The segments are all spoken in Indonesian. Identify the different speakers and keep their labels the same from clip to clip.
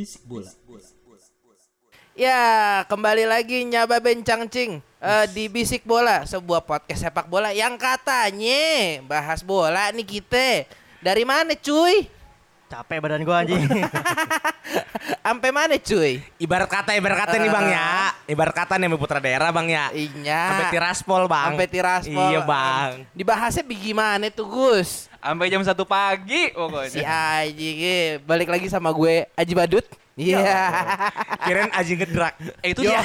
Speaker 1: Bisik bola.
Speaker 2: Ya, kembali lagi nyaba bencang cing eh, di Bisik Bola, sebuah podcast sepak bola yang katanya bahas bola nih kita. Dari mana cuy?
Speaker 3: Capek badan gua anjing.
Speaker 2: Ampe mana cuy?
Speaker 1: Ibarat kata ibarat kata nih Bang ya. Ibarat kata nih putra daerah Bang ya.
Speaker 2: Iya.
Speaker 1: Sampai tiraspol Bang.
Speaker 2: Sampai tiraspol.
Speaker 1: Iya Bang.
Speaker 2: Dibahasnya bagaimana tuh Gus?
Speaker 4: Sampai jam satu pagi pokoknya.
Speaker 2: Si Aji eh, balik lagi sama gue Aji Badut. Iya.
Speaker 1: Kirain aji ngedrak.
Speaker 4: Eh, itu dia.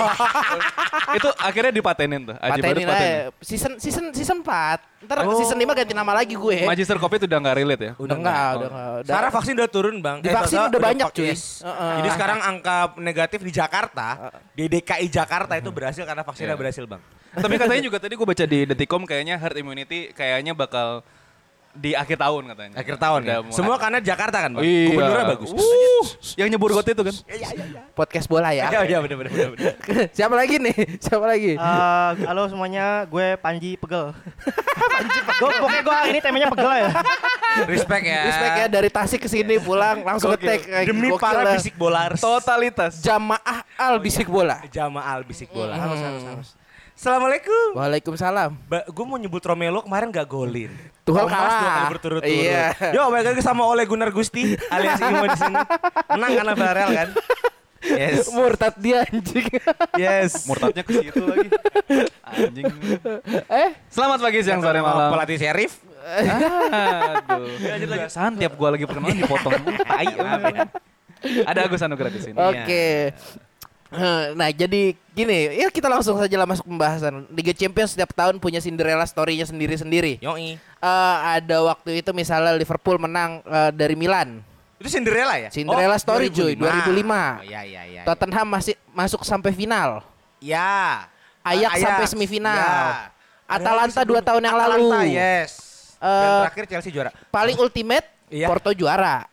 Speaker 4: itu akhirnya dipatenin tuh. Aji Badut
Speaker 2: Patenin
Speaker 4: patenin.
Speaker 2: aja. Season season season 4. Ntar
Speaker 1: Oh.
Speaker 2: season 5 ganti nama lagi gue.
Speaker 4: Magister Kopi itu udah nggak relate ya?
Speaker 2: Udah enggak, udah enggak. Udah.
Speaker 1: Sekarang vaksin udah turun Bang.
Speaker 2: Divaksin
Speaker 1: total
Speaker 2: udah banyak,
Speaker 1: pak-
Speaker 2: cuy.
Speaker 1: yes.
Speaker 2: Heeh.
Speaker 1: Jadi sekarang angka negatif di Jakarta, di DKI Jakarta itu berhasil karena vaksinnya
Speaker 4: Iya.
Speaker 1: berhasil Bang.
Speaker 4: Tapi katanya juga tadi gue baca di Detikom kayaknya herd immunity kayaknya bakal di akhir tahun katanya.
Speaker 1: Akhir tahun ya. Semua karena Jakarta kan Bang.
Speaker 4: Iya.
Speaker 1: Gubernurnya bagus.
Speaker 4: Uh, yang nyebur got itu kan.
Speaker 2: Podcast bola ya.
Speaker 1: Iya iya bener. bener.
Speaker 2: Siapa lagi nih? Siapa lagi?
Speaker 3: Eh, halo semuanya, gue Panji Pegel. Panji Pegel. Pokoknya gue ini temanya pegel ya.
Speaker 1: Respect ya.
Speaker 2: Respect ya dari Tasik ke sini pulang langsung
Speaker 4: Gokil.
Speaker 2: ngetek. Eh,
Speaker 1: Demi
Speaker 2: gokil
Speaker 1: para
Speaker 2: lah.
Speaker 1: bisik bolars.
Speaker 4: Totalitas.
Speaker 2: jamaah al bisik bola.
Speaker 1: Jamaal bisik bola.
Speaker 2: Hmm.
Speaker 1: Harus harus harus. Assalamualaikum.
Speaker 2: Waalaikumsalam.
Speaker 1: gue mau nyebut Romelo kemarin gak golin.
Speaker 2: Tuhan kalah.
Speaker 1: dua kali berturut-turut.
Speaker 2: Iya.
Speaker 1: Yo, balik lagi sama Ole Gunnar Gusti alias Imo di sini. Menang karena Villarreal kan? Yes.
Speaker 2: Murtad dia anjing.
Speaker 1: Yes.
Speaker 4: Murtadnya ke situ lagi. Anjing.
Speaker 2: eh,
Speaker 4: Selamat pagi, siang, sore, malam.
Speaker 1: Pelatih Sheriff.
Speaker 4: Aduh. Kebiasaan tiap gue lagi perkenalan dipotong. Tai. Ada Agus Anugrah di sini.
Speaker 2: oke. Eh, Nah jadi gini, ya kita langsung saja lah masuk pembahasan. Liga Champions setiap tahun punya Cinderella story-nya sendiri-sendiri.
Speaker 1: Yoi.
Speaker 2: Eh, ada waktu itu misalnya Liverpool menang eh, dari Milan.
Speaker 1: Itu Cinderella ya?
Speaker 2: Cinderella story, cuy, 2005.
Speaker 1: Oh, iya iya iya.
Speaker 2: Tottenham masih masuk sampai final.
Speaker 1: Ya.
Speaker 2: Ajax sampai semifinal.
Speaker 1: Ya.
Speaker 2: Atalanta dua tahun yang
Speaker 1: Atalanta,
Speaker 2: lalu.
Speaker 1: yes.
Speaker 2: Eh,
Speaker 1: Dan terakhir Chelsea juara.
Speaker 2: Paling ultimate
Speaker 1: Iya.
Speaker 2: Porto juara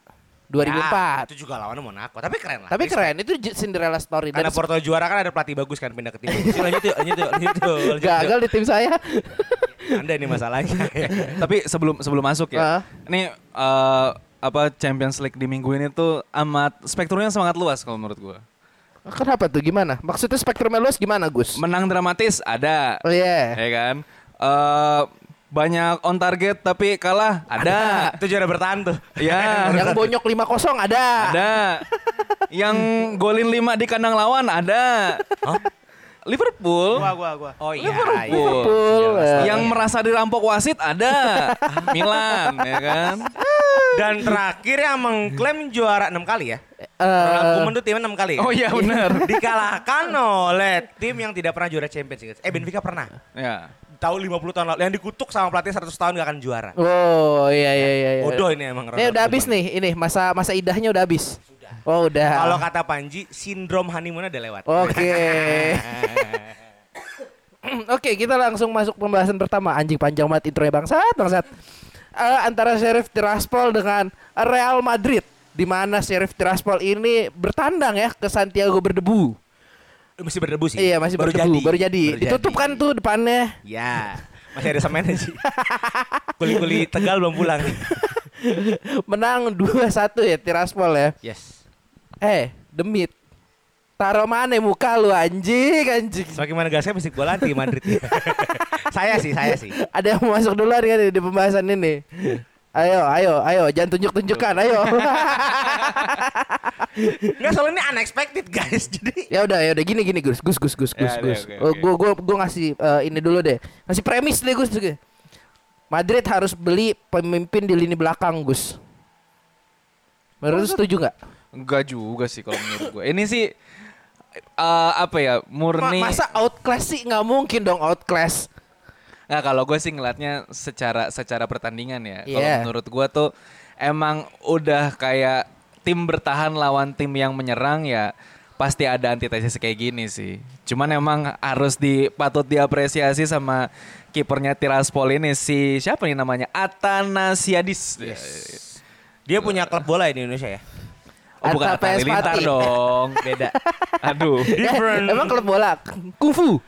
Speaker 2: 2004.
Speaker 1: Ya, itu juga lawannya Monaco, tapi keren lah.
Speaker 2: Tapi keren itu Cinderella story dan
Speaker 1: Karena Porto juara kan ada pelatih bagus kan pindah ke tim. lanjut yuk, lanjut yuk, lanjut yuk.
Speaker 2: gagal di tim saya.
Speaker 1: Anda ini masalahnya.
Speaker 4: Tapi sebelum sebelum masuk ya, ini eh, apa Champions League di minggu ini tuh amat spektrumnya sangat luas kalau menurut gue.
Speaker 2: Kenapa tuh gimana? Maksudnya spektrumnya luas gimana, Gus?
Speaker 4: Menang dramatis ada,
Speaker 2: Oh iya.
Speaker 4: ya kan? Eh, banyak on target tapi kalah ada,
Speaker 1: itu juara bertahan tuh.
Speaker 4: ya
Speaker 2: Yang bonyok 5-0 ada.
Speaker 4: ada. Yang golin 5 di kandang lawan ada. Liverpool.
Speaker 3: Gua, gua, gua.
Speaker 1: Oh iya.
Speaker 4: Liverpool.
Speaker 2: Liverpool, ya.
Speaker 4: Yang merasa dirampok wasit ada. Milan, ya kan?
Speaker 1: Dan terakhir yang mengklaim juara 6 kali ya.
Speaker 2: Eh,
Speaker 1: Ronald Koeman tuh timnya 6 kali. ya?
Speaker 4: Oh iya benar.
Speaker 1: Dikalahkan oleh tim yang tidak pernah juara Champions League. Eh Benfica pernah.
Speaker 4: Ya.
Speaker 1: Tahun 50 tahun lalu yang dikutuk sama pelatih 100 tahun gak akan juara.
Speaker 2: Oh iya iya iya. iya.
Speaker 1: Bodoh ini emang
Speaker 2: Ini udah habis nih, ini masa masa idahnya udah habis. Oh udah.
Speaker 1: Kalau kata Panji, sindrom honeymoon udah lewat.
Speaker 2: Oke. Oke, kita langsung masuk pembahasan pertama. Anjing panjang banget intronya bangsat, bangsat. Eh, antara Sheriff Tiraspol dengan Real Madrid di mana Sheriff Tiraspol ini bertandang ya ke Santiago berdebu.
Speaker 1: Masih berdebu sih.
Speaker 2: Iya, masih
Speaker 1: baru
Speaker 2: berdebu,
Speaker 1: jadi.
Speaker 2: baru jadi.
Speaker 1: Baru
Speaker 2: Ditutup
Speaker 1: jadi.
Speaker 2: kan tuh depannya.
Speaker 1: Ya. Masih ada semennya sih. Kuli-kuli Tegal belum pulang.
Speaker 2: Menang 2-1 ya Tiraspol ya.
Speaker 1: Yes.
Speaker 2: Eh, demit. Taruh mana muka lu anjing, anjing.
Speaker 1: Semakin mana gasnya musik bola anti Madrid. saya sih, saya sih.
Speaker 2: Ada yang mau masuk duluan kan di pembahasan ini? Ayo, ayo, ayo, jangan tunjuk-tunjukkan, ayo.
Speaker 1: Enggak soalnya ini unexpected guys. Jadi
Speaker 2: ya udah, ya udah gini gini Gus, Gus, Gus, Gus, Gus,
Speaker 4: Ya,
Speaker 2: Gus.
Speaker 4: oke, oke,
Speaker 2: Oh. Gua gua gua ngasih eh, ini dulu deh. Ngasih premis deh Gus. Madrid harus beli pemimpin di lini belakang Gus. Menurut lu setuju nggak?
Speaker 4: Enggak juga sih kalau menurut gue. Ini sih eh, apa ya
Speaker 2: Ma-
Speaker 4: murni.
Speaker 2: masa outclass sih nggak mungkin dong outclass.
Speaker 4: Nah kalau gue sih ngeliatnya secara secara pertandingan ya. Kalau
Speaker 2: Iya.
Speaker 4: menurut gue tuh emang udah kayak tim bertahan lawan tim yang menyerang ya pasti ada antitesis kayak gini sih. Cuman emang harus dipatut diapresiasi sama kipernya Tiraspol ini si siapa nih namanya Atanasiadis.
Speaker 1: Dia punya klub bola ya di Indonesia ya.
Speaker 4: Oh bukan
Speaker 2: Atta Pespati.
Speaker 4: dong. Beda. Aduh.
Speaker 1: Different.
Speaker 2: Emang klub bola kungfu.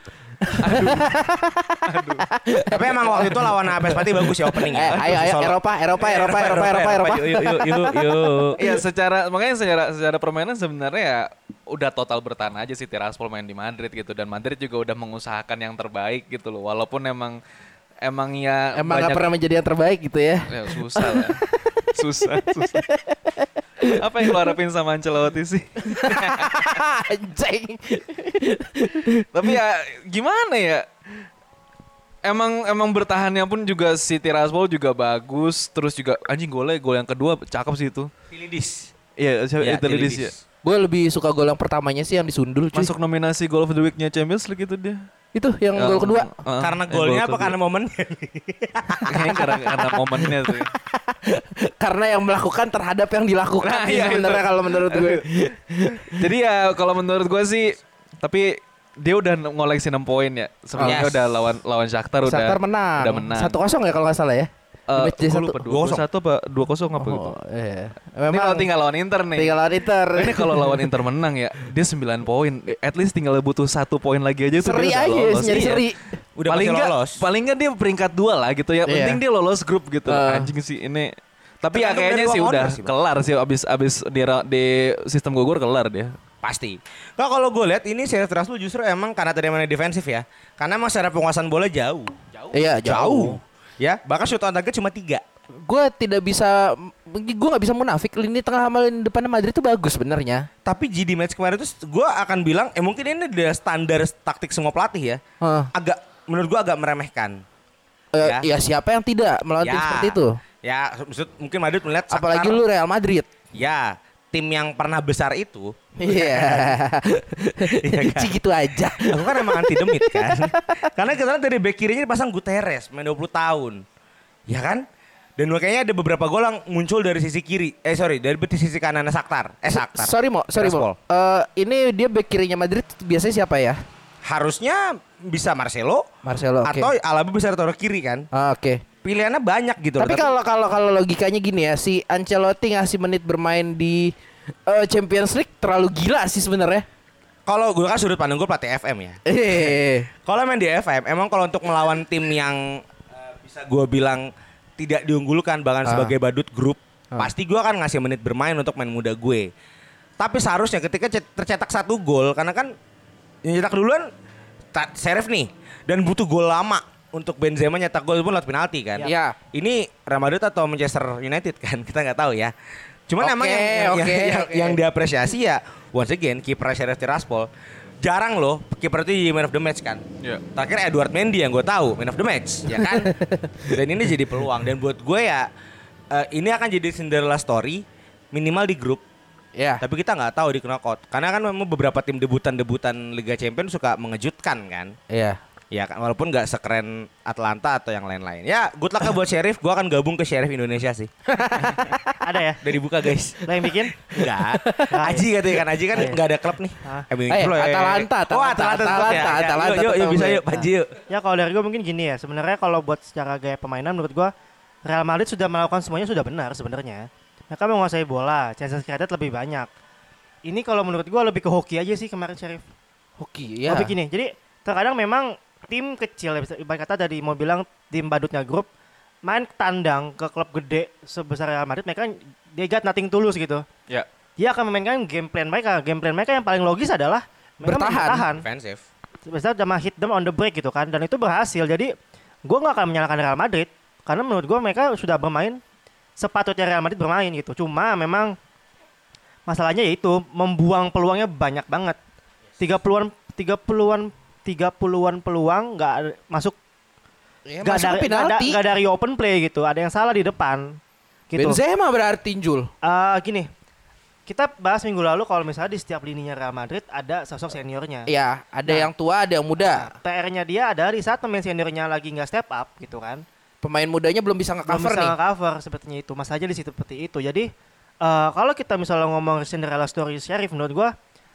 Speaker 1: Tapi emang waktu itu lawan APS Pati bagus ya opening
Speaker 2: Eh,
Speaker 1: ya.
Speaker 2: ayo ayo
Speaker 1: Solo.
Speaker 2: Eropa Eropa Eropa Eropa Eropa Eropa.
Speaker 1: Yuk yuk yuk yuk.
Speaker 4: Iya secara makanya secara secara permainan sebenarnya ya udah total bertahan aja sih Tiraspol main di Madrid gitu dan Madrid juga udah mengusahakan yang terbaik gitu loh walaupun emang emang ya
Speaker 2: Emang
Speaker 4: banyak-
Speaker 2: pernah menjadi yang terbaik gitu ya.
Speaker 4: ya, susah lah susah susah. Apa yang lo harapin sama Ancelotti sih?
Speaker 2: Anjing.
Speaker 4: tapi ya gimana ya? Emang emang bertahannya pun juga si Tiraspol juga bagus terus juga anjing golnya gol yang kedua cakep sih itu.
Speaker 1: Filidis.
Speaker 4: iya siapa?
Speaker 1: Ya,
Speaker 4: itu Lidis ya
Speaker 2: Gue lebih suka gol yang pertamanya sih yang disundul cuy.
Speaker 4: masuk nominasi Goal of the Week-nya Champions League itu dia
Speaker 2: Itu yang gol kedua.
Speaker 4: Heeh,
Speaker 1: Karena
Speaker 4: yang
Speaker 1: golnya
Speaker 4: gol
Speaker 1: apa
Speaker 4: kedua.
Speaker 1: karena momennya?
Speaker 4: Kayaknya karena karena momennya tuh.
Speaker 2: Karena yang melakukan terhadap yang dilakukan
Speaker 4: Nah,
Speaker 2: sih
Speaker 4: iya,
Speaker 2: sebenarnya kalau menurut gue.
Speaker 4: Jadi ya kalau menurut gue sih tapi dia udah ngoleksi 6 poin ya. Sebelumnya
Speaker 1: Yes.
Speaker 4: udah lawan lawan Shakhtar udah
Speaker 2: Shakhtar menang.
Speaker 4: Udah menang.
Speaker 2: Satu kosong ya kalau nggak salah ya.
Speaker 4: Eh, gua
Speaker 2: satu.
Speaker 4: lupa 2-1 apa 2-0 apa gitu.
Speaker 2: Oh, iya.
Speaker 4: Ini
Speaker 2: Memang
Speaker 4: kalau tinggal lawan Inter nih.
Speaker 2: tinggal lawan Inter.
Speaker 4: Ini kalau lawan Inter menang ya, dia 9 poin. At least tinggal butuh satu poin lagi aja tuh
Speaker 2: seri aja,
Speaker 4: lolos.
Speaker 2: nyari
Speaker 4: Iya.
Speaker 2: seri.
Speaker 1: Udah
Speaker 4: paling
Speaker 1: pasti
Speaker 4: nggak
Speaker 1: lolos.
Speaker 4: paling nggak dia peringkat dua lah gitu ya.
Speaker 2: Iya.
Speaker 4: Penting dia lolos grup gitu.
Speaker 2: Eh.
Speaker 4: Anjing sih ini. Tapi ya
Speaker 1: Tergantung
Speaker 4: kayaknya sih udah
Speaker 1: sih,
Speaker 4: kelar sih abis abis di, di sistem gugur kelar dia.
Speaker 1: Pasti. Nah, kalau gue lihat ini Sheriff Tiraspol justru emang karena tadi mainnya defensif ya. Karena emang secara penguasaan bola jauh.
Speaker 2: Iya, jauh.
Speaker 1: Ya, bahkan shoot on target cuma tiga.
Speaker 2: Gue tidak bisa, gue nggak bisa munafik. Lini tengah sama lini depannya Madrid itu bagus sebenarnya.
Speaker 1: Tapi GD match kemarin itu gue akan bilang, eh mungkin ini udah standar taktik semua pelatih ya.
Speaker 2: Hah.
Speaker 1: Agak menurut gue agak meremehkan.
Speaker 2: Eh,
Speaker 1: Ya.
Speaker 2: ya. siapa yang tidak melawan tim seperti itu?
Speaker 1: Ya, maksud mungkin Madrid melihat
Speaker 2: Apalagi lu Real Madrid.
Speaker 1: Ya, tim yang pernah besar itu.
Speaker 2: Iya.
Speaker 1: Iya kan?
Speaker 2: Gitu aja.
Speaker 1: Aku kan emang anti demit kan. Karena kita dari back kirinya dipasang Guterres, main 20 tahun. Ya kan? Dan makanya ada beberapa gol yang muncul dari sisi kiri. Eh sorry, dari sisi kanan Saktar. Eh Saktar.
Speaker 2: Sorry mo, sorry mo. Eh, ini dia back kirinya Madrid biasanya siapa ya?
Speaker 1: Harusnya bisa Marcelo
Speaker 2: Marcelo.
Speaker 1: Atau Alaba bisa taruh kiri kan.
Speaker 2: Ah, Oke.
Speaker 1: Pilihannya banyak gitu.
Speaker 2: Tapi kalau kalau kalau logikanya gini ya, si Ancelotti ngasih menit bermain di eh, Champions League terlalu gila sih sebenarnya.
Speaker 1: kalau gue kan sudut pandang gue pelatih FM ya.
Speaker 2: Eh,
Speaker 1: Kalau main di FM, emang kalau untuk melawan tim yang eh, bisa gue bilang tidak diunggulkan bahkan
Speaker 2: Ah.
Speaker 1: sebagai badut grup,
Speaker 2: Ah.
Speaker 1: pasti gue akan ngasih menit bermain untuk main muda gue. Tapi seharusnya ketika cet- tercetak satu gol, karena kan yang cetak duluan Serif nih, dan butuh gol lama untuk Benzema nyetak gol pun lewat penalti kan.
Speaker 2: Ya.
Speaker 1: Ini Real Madrid atau Manchester United kan, kita nggak tahu ya. Cuman
Speaker 2: Oke,
Speaker 1: emang yang, yang,
Speaker 2: oke,
Speaker 1: yang, yang,
Speaker 2: oke.
Speaker 1: yang diapresiasi ya once again kiper Sheriff Tiraspol jarang loh kiper itu jadi man of the match kan.
Speaker 4: Iya.
Speaker 1: Terakhir Edward Mendy yang gue tahu man of the match ya kan. dan ini jadi peluang dan buat gue ya eh, ini akan jadi Cinderella story minimal di grup.
Speaker 2: ya.
Speaker 1: Tapi kita nggak tahu di knockout karena kan memang beberapa tim debutan-debutan Liga Champions suka mengejutkan kan.
Speaker 2: Iya.
Speaker 1: Ya kan walaupun nggak sekeren Atlanta atau yang lain-lain. Ya good luck buat Sheriff. Gue akan gabung ke Sheriff Indonesia sih.
Speaker 3: Ada ya?
Speaker 1: Udah dibuka guys.
Speaker 3: Lo yang bikin?
Speaker 1: Enggak. Aji katanya kan Aji kan
Speaker 3: Oh, iya.
Speaker 1: nggak ada klub nih.
Speaker 3: Hah?
Speaker 1: MU
Speaker 2: Eh,
Speaker 1: Inflow ya.
Speaker 2: Atalanta,
Speaker 1: Oh,
Speaker 2: Atalanta,
Speaker 1: Atalanta, ya.
Speaker 2: Atalanta,
Speaker 1: Ya,
Speaker 2: Atalanta
Speaker 1: Yuk, yuk,
Speaker 2: tetap
Speaker 1: yuk bisa yuk Panji yuk.
Speaker 3: Ya kalau dari gue mungkin gini ya. Sebenarnya kalau buat secara gaya permainan menurut gue Real Madrid sudah melakukan semuanya sudah benar sebenarnya. Mereka menguasai bola, chances created lebih banyak. Ini kalau menurut gue lebih ke hoki aja sih kemarin Sheriff.
Speaker 2: Hoki, ya.
Speaker 3: Lebih gini. Jadi terkadang memang tim kecil ya bisa ibarat kata dari mau bilang tim badutnya grup main tandang ke klub gede sebesar Real Madrid mereka they got nothing tulus gitu.
Speaker 4: Ya.
Speaker 3: Dia akan memainkan game plan mereka. Game plan mereka yang paling logis adalah
Speaker 2: Bertahan.
Speaker 3: bertahan.
Speaker 1: Defensif.
Speaker 3: Biasanya sama hit them on the break gitu kan dan itu berhasil jadi gue nggak akan menyalahkan Real Madrid karena menurut gue mereka sudah bermain sepatutnya Real Madrid bermain gitu cuma memang masalahnya yaitu membuang peluangnya banyak banget tiga puluhan tiga puluhan peluang nggak ada- masuk
Speaker 2: Ya,
Speaker 3: nggak
Speaker 2: masuk
Speaker 3: dari nggak ada-
Speaker 2: penalti.
Speaker 3: nggak dari open play gitu ada yang salah di depan gitu
Speaker 2: Benzema berarti Jul.
Speaker 3: Eh, gini kita bahas minggu lalu kalau misalnya di setiap lininya Real Madrid ada sosok seniornya.
Speaker 2: Iya, ada
Speaker 3: Nah.
Speaker 2: yang tua, ada yang muda.
Speaker 3: PR-nya dia adalah di saat pemain seniornya lagi nggak step up gitu kan.
Speaker 2: Pemain mudanya belum bisa
Speaker 3: Belum
Speaker 2: nge-cover
Speaker 3: bisa
Speaker 2: nih.
Speaker 3: cover sepertinya itu. Mas aja di situ seperti itu. Jadi eh, kalau kita misalnya ngomong Cinderella story Sheriff menurut gua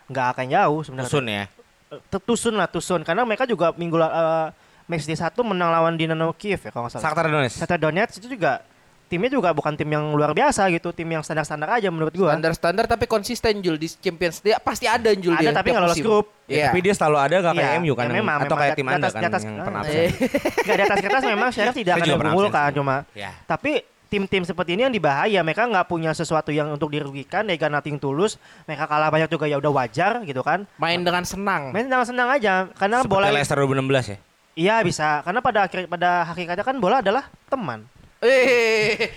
Speaker 3: nggak akan jauh sebenarnya.
Speaker 1: Ya.
Speaker 3: Eh, Tusun lah Tusun karena mereka juga minggu eh, match day satu menang lawan Dinamo Kiev ya kalau nggak salah.
Speaker 1: Shakhtar Donetsk.
Speaker 3: Shakhtar Donetsk itu juga timnya juga bukan tim yang luar biasa gitu, tim yang standar-standar aja menurut gua.
Speaker 2: Standar-standar tapi konsisten Jul di Champions dia pasti ada Jul
Speaker 3: Ada
Speaker 2: dia
Speaker 3: tapi
Speaker 2: tiap
Speaker 3: nggak lolos grup.
Speaker 1: Ya,
Speaker 2: Iya.
Speaker 1: Tapi dia selalu ada gak kayak
Speaker 3: Iya,
Speaker 1: MU kan
Speaker 3: ya memang,
Speaker 1: atau
Speaker 3: memang
Speaker 1: kayak tim
Speaker 3: atas-
Speaker 1: Anda kan
Speaker 3: atas-
Speaker 1: yang pernah absen.
Speaker 3: Gak di atas kertas memang Sheriff tidak akan
Speaker 1: absen.
Speaker 3: cuma
Speaker 1: Ya.
Speaker 3: tapi tim-tim seperti ini yang dibahaya. Mereka nggak punya sesuatu yang untuk dirugikan. Mereka nothing tulus mereka kalah banyak juga ya udah wajar gitu kan.
Speaker 2: Main dengan senang.
Speaker 3: main senang-senang aja. Karena
Speaker 1: Seperti
Speaker 3: bola
Speaker 1: Leicester 2016 ya.
Speaker 3: iya bisa. Karena pada akhir pada hakikatnya kan bola adalah teman
Speaker 2: Eh,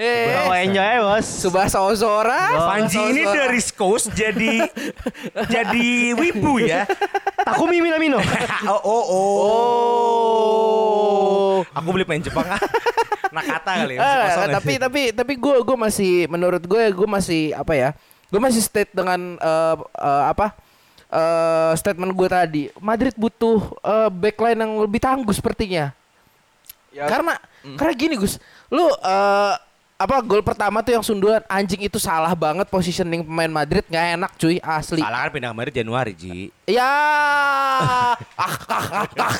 Speaker 2: eh,
Speaker 3: oh enjoy bos
Speaker 2: Subasa Ozora.
Speaker 1: Panji ini dari Skos jadi jadi wibu ya.
Speaker 3: Takumi Minamino
Speaker 1: oh, oh, oh.
Speaker 2: Oh.
Speaker 1: Aku beli main Jepang. Nakata kali ya.
Speaker 2: Ah,
Speaker 1: kosong
Speaker 2: tapi tapi tapi gue gue masih menurut gue gue masih apa ya gue masih state dengan eh, eh, apa eh, statement gue tadi Madrid butuh eh, backline yang lebih tangguh sepertinya
Speaker 4: Ya,
Speaker 2: karena karena gini Gus lu eh, apa gol pertama tuh yang sundulan anjing itu salah banget positioning pemain Madrid nggak enak cuy asli
Speaker 1: Salah kan pindah kemarin Januari Ji.
Speaker 2: ya ah, ah, ah, ah.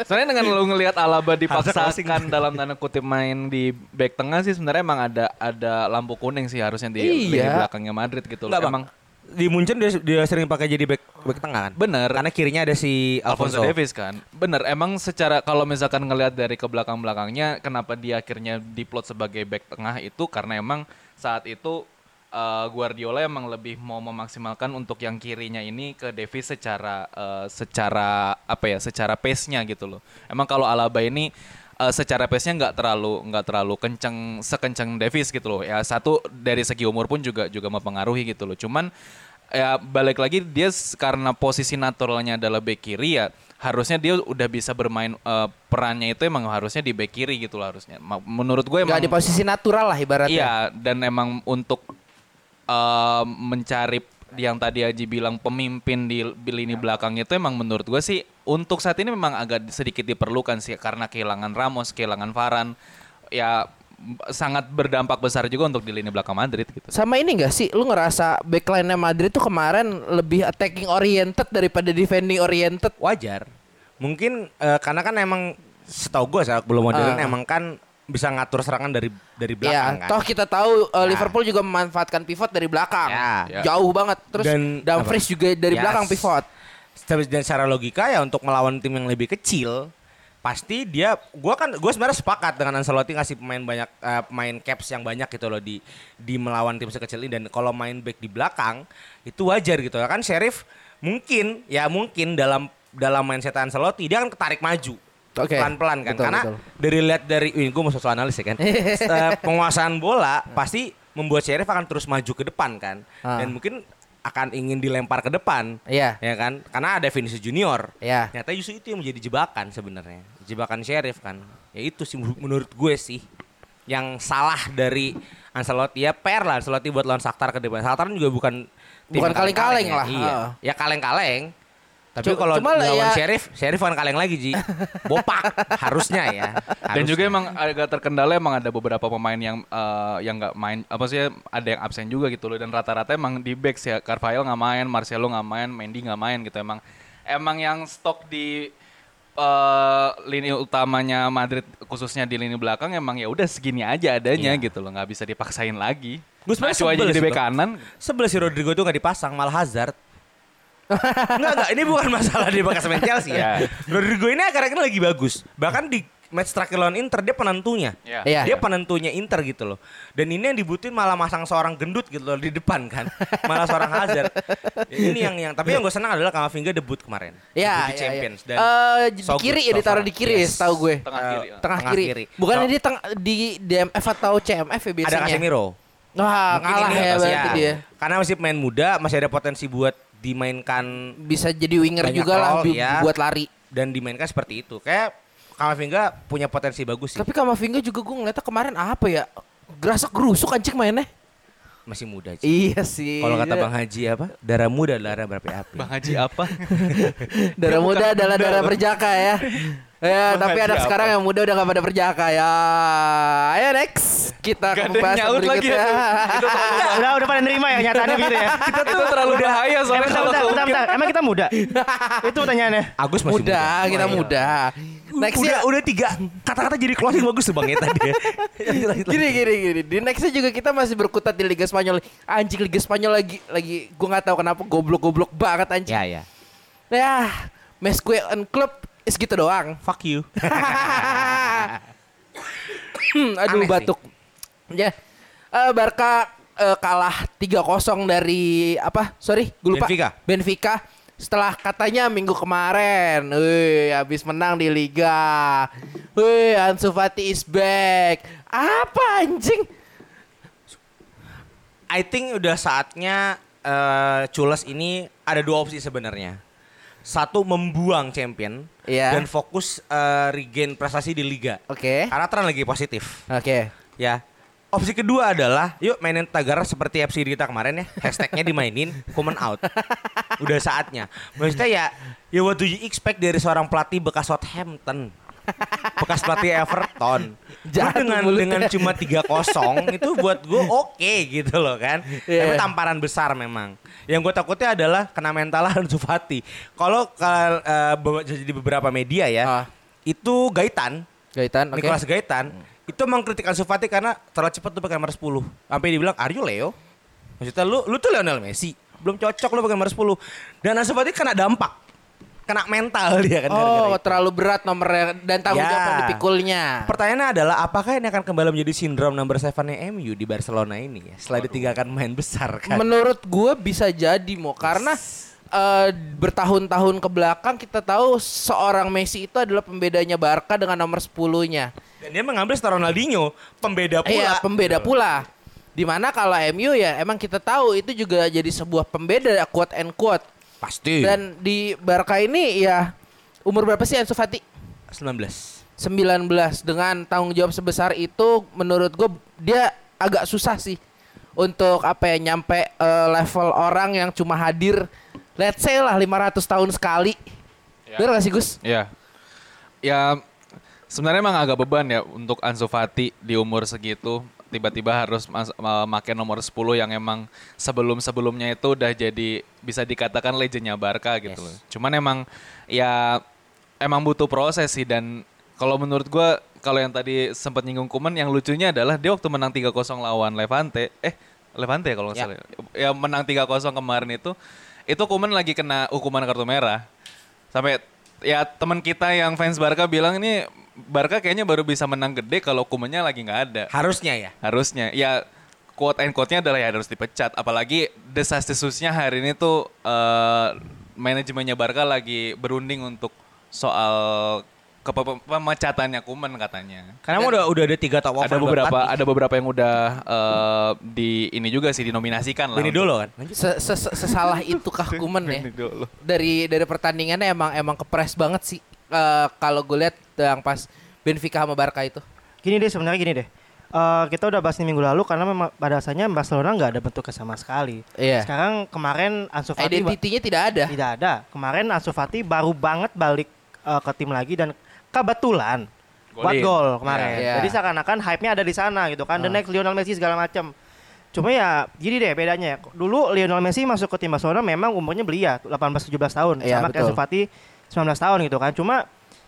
Speaker 4: Sebenarnya dengan lu ngelihat Alaba dipaksakan dalam tanda kutip main di back tengah sih sebenarnya emang ada ada lampu kuning sih harusnya di
Speaker 2: Iya.
Speaker 4: belakangnya Madrid gitu loh.
Speaker 1: Bang. Di Munchen dia, dia sering pakai jadi back back tengah kan?
Speaker 4: bener
Speaker 1: Karena kirinya ada si
Speaker 4: Alfonso
Speaker 1: Alfonso.
Speaker 4: Davis kan. Bener, emang secara kalau misalkan ngelihat dari ke belakang-belakangnya kenapa dia akhirnya diplot sebagai back tengah itu karena emang saat itu eh, Guardiola emang lebih mau memaksimalkan untuk yang kirinya ini ke Davis secara eh, secara apa ya, secara pace-nya gitu loh. Emang kalau Alaba ini eh, secara pace-nya nggak terlalu nggak terlalu kenceng sekenceng Davis gitu loh. Ya satu dari segi umur pun juga juga mempengaruhi gitu loh. Cuman ya balik lagi dia karena posisi naturalnya adalah back kiri ya harusnya dia udah bisa bermain eh, perannya itu emang harusnya di back kiri gitu loh harusnya. Menurut gue emang
Speaker 2: nggak di posisi natural lah ibaratnya
Speaker 4: Iya, dan emang untuk eh, mencari yang tadi Aji bilang pemimpin di, lini belakang itu emang menurut gue sih untuk saat ini memang agak sedikit diperlukan sih karena kehilangan Ramos, kehilangan Varane, ya sangat berdampak besar juga untuk di lini belakang Madrid gitu.
Speaker 2: Sama ini gak sih, lu ngerasa backline-nya Madrid tuh kemarin lebih attacking oriented daripada defending oriented?
Speaker 1: Wajar. Mungkin eh, karena kan emang setahu gue saat belum modern
Speaker 2: Ah.
Speaker 1: emang kan bisa ngatur serangan dari dari belakang
Speaker 2: Ya,
Speaker 1: kan.
Speaker 2: toh kita tahu uh,
Speaker 1: Ya.
Speaker 2: Liverpool juga memanfaatkan pivot dari belakang.
Speaker 1: Ya.
Speaker 4: Ya.
Speaker 2: Jauh banget. Terus
Speaker 1: Dan-
Speaker 2: Dumfries
Speaker 1: apa?
Speaker 2: juga dari
Speaker 1: Yes.
Speaker 2: belakang pivot.
Speaker 1: Tapi dan secara logika ya untuk melawan tim yang lebih kecil pasti dia gua kan gue sebenarnya sepakat dengan Ancelotti ngasih pemain banyak eh, pemain caps yang banyak gitu loh di di melawan tim sekecil ini dan kalau main back di belakang itu wajar gitu kan Sheriff mungkin ya mungkin dalam dalam mindset Ancelotti dia kan ketarik maju
Speaker 2: Oke.
Speaker 1: pelan-pelan kan
Speaker 2: Betul,
Speaker 1: karena
Speaker 2: betul.
Speaker 1: dari lihat dari ini gue mau sosok analis ya kan Eh, penguasaan bola pasti membuat Sheriff akan terus maju ke depan kan
Speaker 2: Ah.
Speaker 1: dan mungkin akan ingin dilempar ke depan
Speaker 2: Iya.
Speaker 1: ya kan karena ada Vinicius Junior
Speaker 2: Iya.
Speaker 1: ternyata justru itu yang menjadi jebakan sebenarnya jebakan Sheriff kan ya itu sih menur- menurut gue sih yang salah dari Ancelotti ya PR lah Ancelotti buat lawan Shakhtar ke depan Shakhtar juga bukan tim
Speaker 2: Bukan kaleng-kaleng
Speaker 1: ya.
Speaker 2: lah,
Speaker 1: iya
Speaker 2: heeh.
Speaker 1: ya kaleng-kaleng tapi kalau lawan
Speaker 2: ya-
Speaker 1: Sheriff Sheriff bukan kaleng lagi Ji bopak harusnya ya
Speaker 4: Dan juga
Speaker 1: Harusnya.
Speaker 4: emang agak terkendala emang ada beberapa pemain yang eh, yang nggak main apa sih ada yang absen juga gitu loh dan rata-rata emang di backs ya Carvajal nggak main, Marcelo nggak main, Mendy nggak main gitu emang emang yang stok di eh, lini utamanya Madrid khususnya di lini belakang emang ya udah segini aja adanya
Speaker 1: Iya.
Speaker 4: gitu loh nggak bisa dipaksain lagi.
Speaker 1: Gue sebenarnya
Speaker 4: aja
Speaker 1: sebel sih,
Speaker 4: bek
Speaker 1: Bang.
Speaker 4: kanan.
Speaker 1: Sebelah si Rodrigo itu nggak dipasang malah Hazard. Enggak enggak ini bukan masalah dia bekas main Chelsea ya.
Speaker 4: Ya.
Speaker 1: Rodrigo ini akhir-akhir ini lagi bagus. Bahkan di match terakhir lawan Inter dia penentunya.
Speaker 4: Ya.
Speaker 2: Iya.
Speaker 1: Dia penentunya Inter gitu loh. Dan ini yang dibutuhin malah masang seorang gendut gitu loh di depan kan. Malah seorang Hazard. Ya, ini yang yang tapi yang gue senang adalah Kamavinga debut kemarin.
Speaker 2: Ya,
Speaker 1: debut di
Speaker 2: ya,
Speaker 1: Champions
Speaker 2: ya.
Speaker 1: dan
Speaker 2: Eh, di
Speaker 1: so
Speaker 2: kiri ya
Speaker 1: so
Speaker 2: ditaruh di kiri
Speaker 1: Yes.
Speaker 2: ya setahu gue.
Speaker 4: Tengah
Speaker 1: Eh,
Speaker 4: kiri.
Speaker 2: Tengah,
Speaker 1: Tengah
Speaker 2: kiri.
Speaker 1: kiri.
Speaker 2: Bukannya
Speaker 1: Oh.
Speaker 2: di teng di DMF atau CMF ya biasanya?
Speaker 1: ada Casemiro.
Speaker 2: Wah,
Speaker 1: Mungkin
Speaker 2: ngalah
Speaker 1: ini
Speaker 2: ya berarti dia.
Speaker 1: Karena masih pemain muda, masih ada potensi buat dimainkan
Speaker 2: Bisa jadi winger juga lah
Speaker 1: ya.
Speaker 2: buat lari.
Speaker 1: dan dimainkan seperti itu. Kayak Kamavinga punya potensi bagus sih.
Speaker 2: Tapi Kamavinga juga gue ngeliatnya kemarin apa ya? Gerasa gerusuk anjing mainnya.
Speaker 1: Masih muda sih.
Speaker 2: Iya sih.
Speaker 1: Kalau kata Bang Haji apa? Darah muda darah berapi-api.
Speaker 4: Bang Haji apa?
Speaker 2: darah muda adalah
Speaker 4: muda
Speaker 2: darah
Speaker 4: loh.
Speaker 2: perjaka ya. Ya,
Speaker 4: Bang
Speaker 2: tapi
Speaker 4: Haji
Speaker 2: anak
Speaker 4: apa?
Speaker 2: sekarang yang muda udah gak pada perjaka ya. Ayo next. Kita
Speaker 4: Gak
Speaker 2: ke pembahasan
Speaker 4: lagi
Speaker 2: berikutnya.
Speaker 4: ya.
Speaker 3: Udah udah pada nerima ya kenyataannya gitu ya.
Speaker 4: itu terlalu bahaya
Speaker 3: Eh,
Speaker 4: soalnya
Speaker 3: bentar,
Speaker 4: kalau
Speaker 3: bentar, bentar,
Speaker 4: keungkit.
Speaker 3: bentar. Emang kita muda? Itu pertanyaannya.
Speaker 1: Agus masih muda.
Speaker 2: muda, kita muda. Next
Speaker 1: udah,
Speaker 2: ya.
Speaker 1: udah tiga kata-kata jadi closing bagus tuh Bang ya tadi.
Speaker 2: Gini gini gini. Di nextnya juga kita masih berkutat di Liga Spanyol. Anjing Liga Spanyol lagi lagi gue nggak tahu kenapa goblok-goblok banget anjing.
Speaker 1: ya ya.
Speaker 2: Ya, Mesque and Club is gitu doang.
Speaker 1: Fuck you.
Speaker 2: Hmm, Aduh
Speaker 1: Aneh sih.
Speaker 2: batuk. Ya. Eh, Barca eh, kalah 3-0 dari apa? Sorry, gue lupa.
Speaker 1: Benfica.
Speaker 2: Benfica. Setelah katanya minggu kemarin, wih, habis menang di Liga. Wih, Ansu Fati is back. Apa anjing?
Speaker 1: I think udah saatnya eh Cules ini ada dua opsi sebenarnya. Satu membuang champion
Speaker 2: Iya.
Speaker 1: dan fokus eh, regain prestasi di liga.
Speaker 2: Oke.
Speaker 1: Karena tren lagi positif,
Speaker 2: Oke.
Speaker 1: ya. Opsi kedua adalah yuk mainin Tagara seperti FC kita kemarin ya. Hashtagnya dimainin, Kuman out. Udah saatnya. Maksudnya ya, ya what do you expect dari seorang pelatih bekas Southampton? bekas pelatih Everton.
Speaker 2: Jahat
Speaker 1: dengan
Speaker 2: mulutnya.
Speaker 1: dengan cuma 3-0 itu buat gue oke gitu loh kan.
Speaker 2: Iya.
Speaker 1: Tapi tamparan besar memang. Yang gue takutnya adalah kena mental Ansu Fati. Kalau be- jadi beberapa media ya,
Speaker 2: Ah.
Speaker 1: itu Gaitan,
Speaker 2: Gaitan.
Speaker 1: Nicolas Gaitan, itu mengkritik Ansu Fati karena terlalu cepat tuh pakai nomor 10. Sampai dibilang, "Are you Leo?" Maksudnya lu lu tuh Lionel Messi. Belum cocok lu pakai nomor 10. Dan Ansu Fati kena dampak. Kena mental dia kan
Speaker 2: Oh,
Speaker 1: itu.
Speaker 2: terlalu berat nomornya dan tanggung
Speaker 1: Ya.
Speaker 2: jawab dipikulnya.
Speaker 1: Pertanyaannya adalah apakah ini akan kembali menjadi sindrom number 7-nya MU di Barcelona ini ya? Setelah ditinggalkan main besar kan.
Speaker 2: Menurut gue bisa jadi mau karena eh, bertahun-tahun ke belakang kita tahu seorang Messi itu adalah pembedanya Barca dengan nomor 10-nya.
Speaker 1: Dan dia mengambil setelah Ronaldinho, pembeda pula.
Speaker 2: Iya, pembeda pula. Di mana kalau MU ya emang kita tahu itu juga jadi sebuah pembeda quote and quote.
Speaker 1: Pasti.
Speaker 2: Dan di Barca ini ya umur berapa sih Ansu Fati?
Speaker 1: 19.
Speaker 2: 19 dengan tanggung jawab sebesar itu menurut gue dia agak susah sih untuk apa ya nyampe eh, level orang yang cuma hadir let's say lah 500 tahun sekali.
Speaker 4: Ya.
Speaker 2: Bener gak sih Gus?
Speaker 4: Ya. Ya sebenarnya emang agak beban ya untuk Ansu Fati di umur segitu tiba-tiba harus make nomor 10 yang emang sebelum-sebelumnya itu udah jadi bisa dikatakan legendnya Barca gitu
Speaker 1: Yes.
Speaker 4: loh. Cuman emang ya emang butuh proses sih dan kalau menurut gua kalau yang tadi sempat nyinggung Kuman yang lucunya adalah dia waktu menang 3-0 lawan Levante eh Levante ya kalau nggak
Speaker 1: Ya.
Speaker 4: salah ya menang 3-0 kemarin itu itu Kuman lagi kena hukuman kartu merah. Sampai ya teman kita yang fans Barca bilang ini Barca kayaknya baru bisa menang gede kalau hukumannya lagi nggak ada.
Speaker 1: Harusnya ya.
Speaker 4: harusnya. Ya quote and quote-nya adalah ya harus dipecat. Apalagi desas-desusnya hari ini tuh eh, manajemennya Barca lagi berunding untuk soal kepe- pemecatannya Kuman katanya
Speaker 1: Karena emang udah udah ada tiga top
Speaker 4: ada beberapa ada beberapa yang udah eh, di ini juga sih dinominasikan lah
Speaker 1: Ini dulu kan.
Speaker 2: Se- se- sesalah itu kah Kuman ya?
Speaker 4: Ini dulu.
Speaker 2: Dari dari pertandingannya emang emang kepres banget sih Eh, kalau gue lihat yang pas Benfica sama Barca itu.
Speaker 3: Gini deh sebenarnya gini deh. Eh, kita udah bahas ini minggu lalu karena memang pada dasarnya Barcelona nggak ada bentuknya sama sekali.
Speaker 2: Iya.
Speaker 3: Sekarang kemarin Ansu Fati
Speaker 2: Identitinya tidak ada.
Speaker 3: tidak ada. Kemarin Ansu Fati baru banget balik eh, ke tim lagi dan kebetulan buat gol kemarin.
Speaker 2: Iya.
Speaker 3: Jadi seakan-akan hype-nya ada di sana gitu kan. The
Speaker 2: Ah.
Speaker 3: next Lionel Messi segala macam. Cuma ya gini deh bedanya. Dulu Lionel Messi masuk ke tim Barcelona memang umurnya belia 18 17 tahun
Speaker 2: Iya,
Speaker 3: sama kayak
Speaker 2: betul.
Speaker 3: Ansu Fati 19 tahun gitu kan. Cuma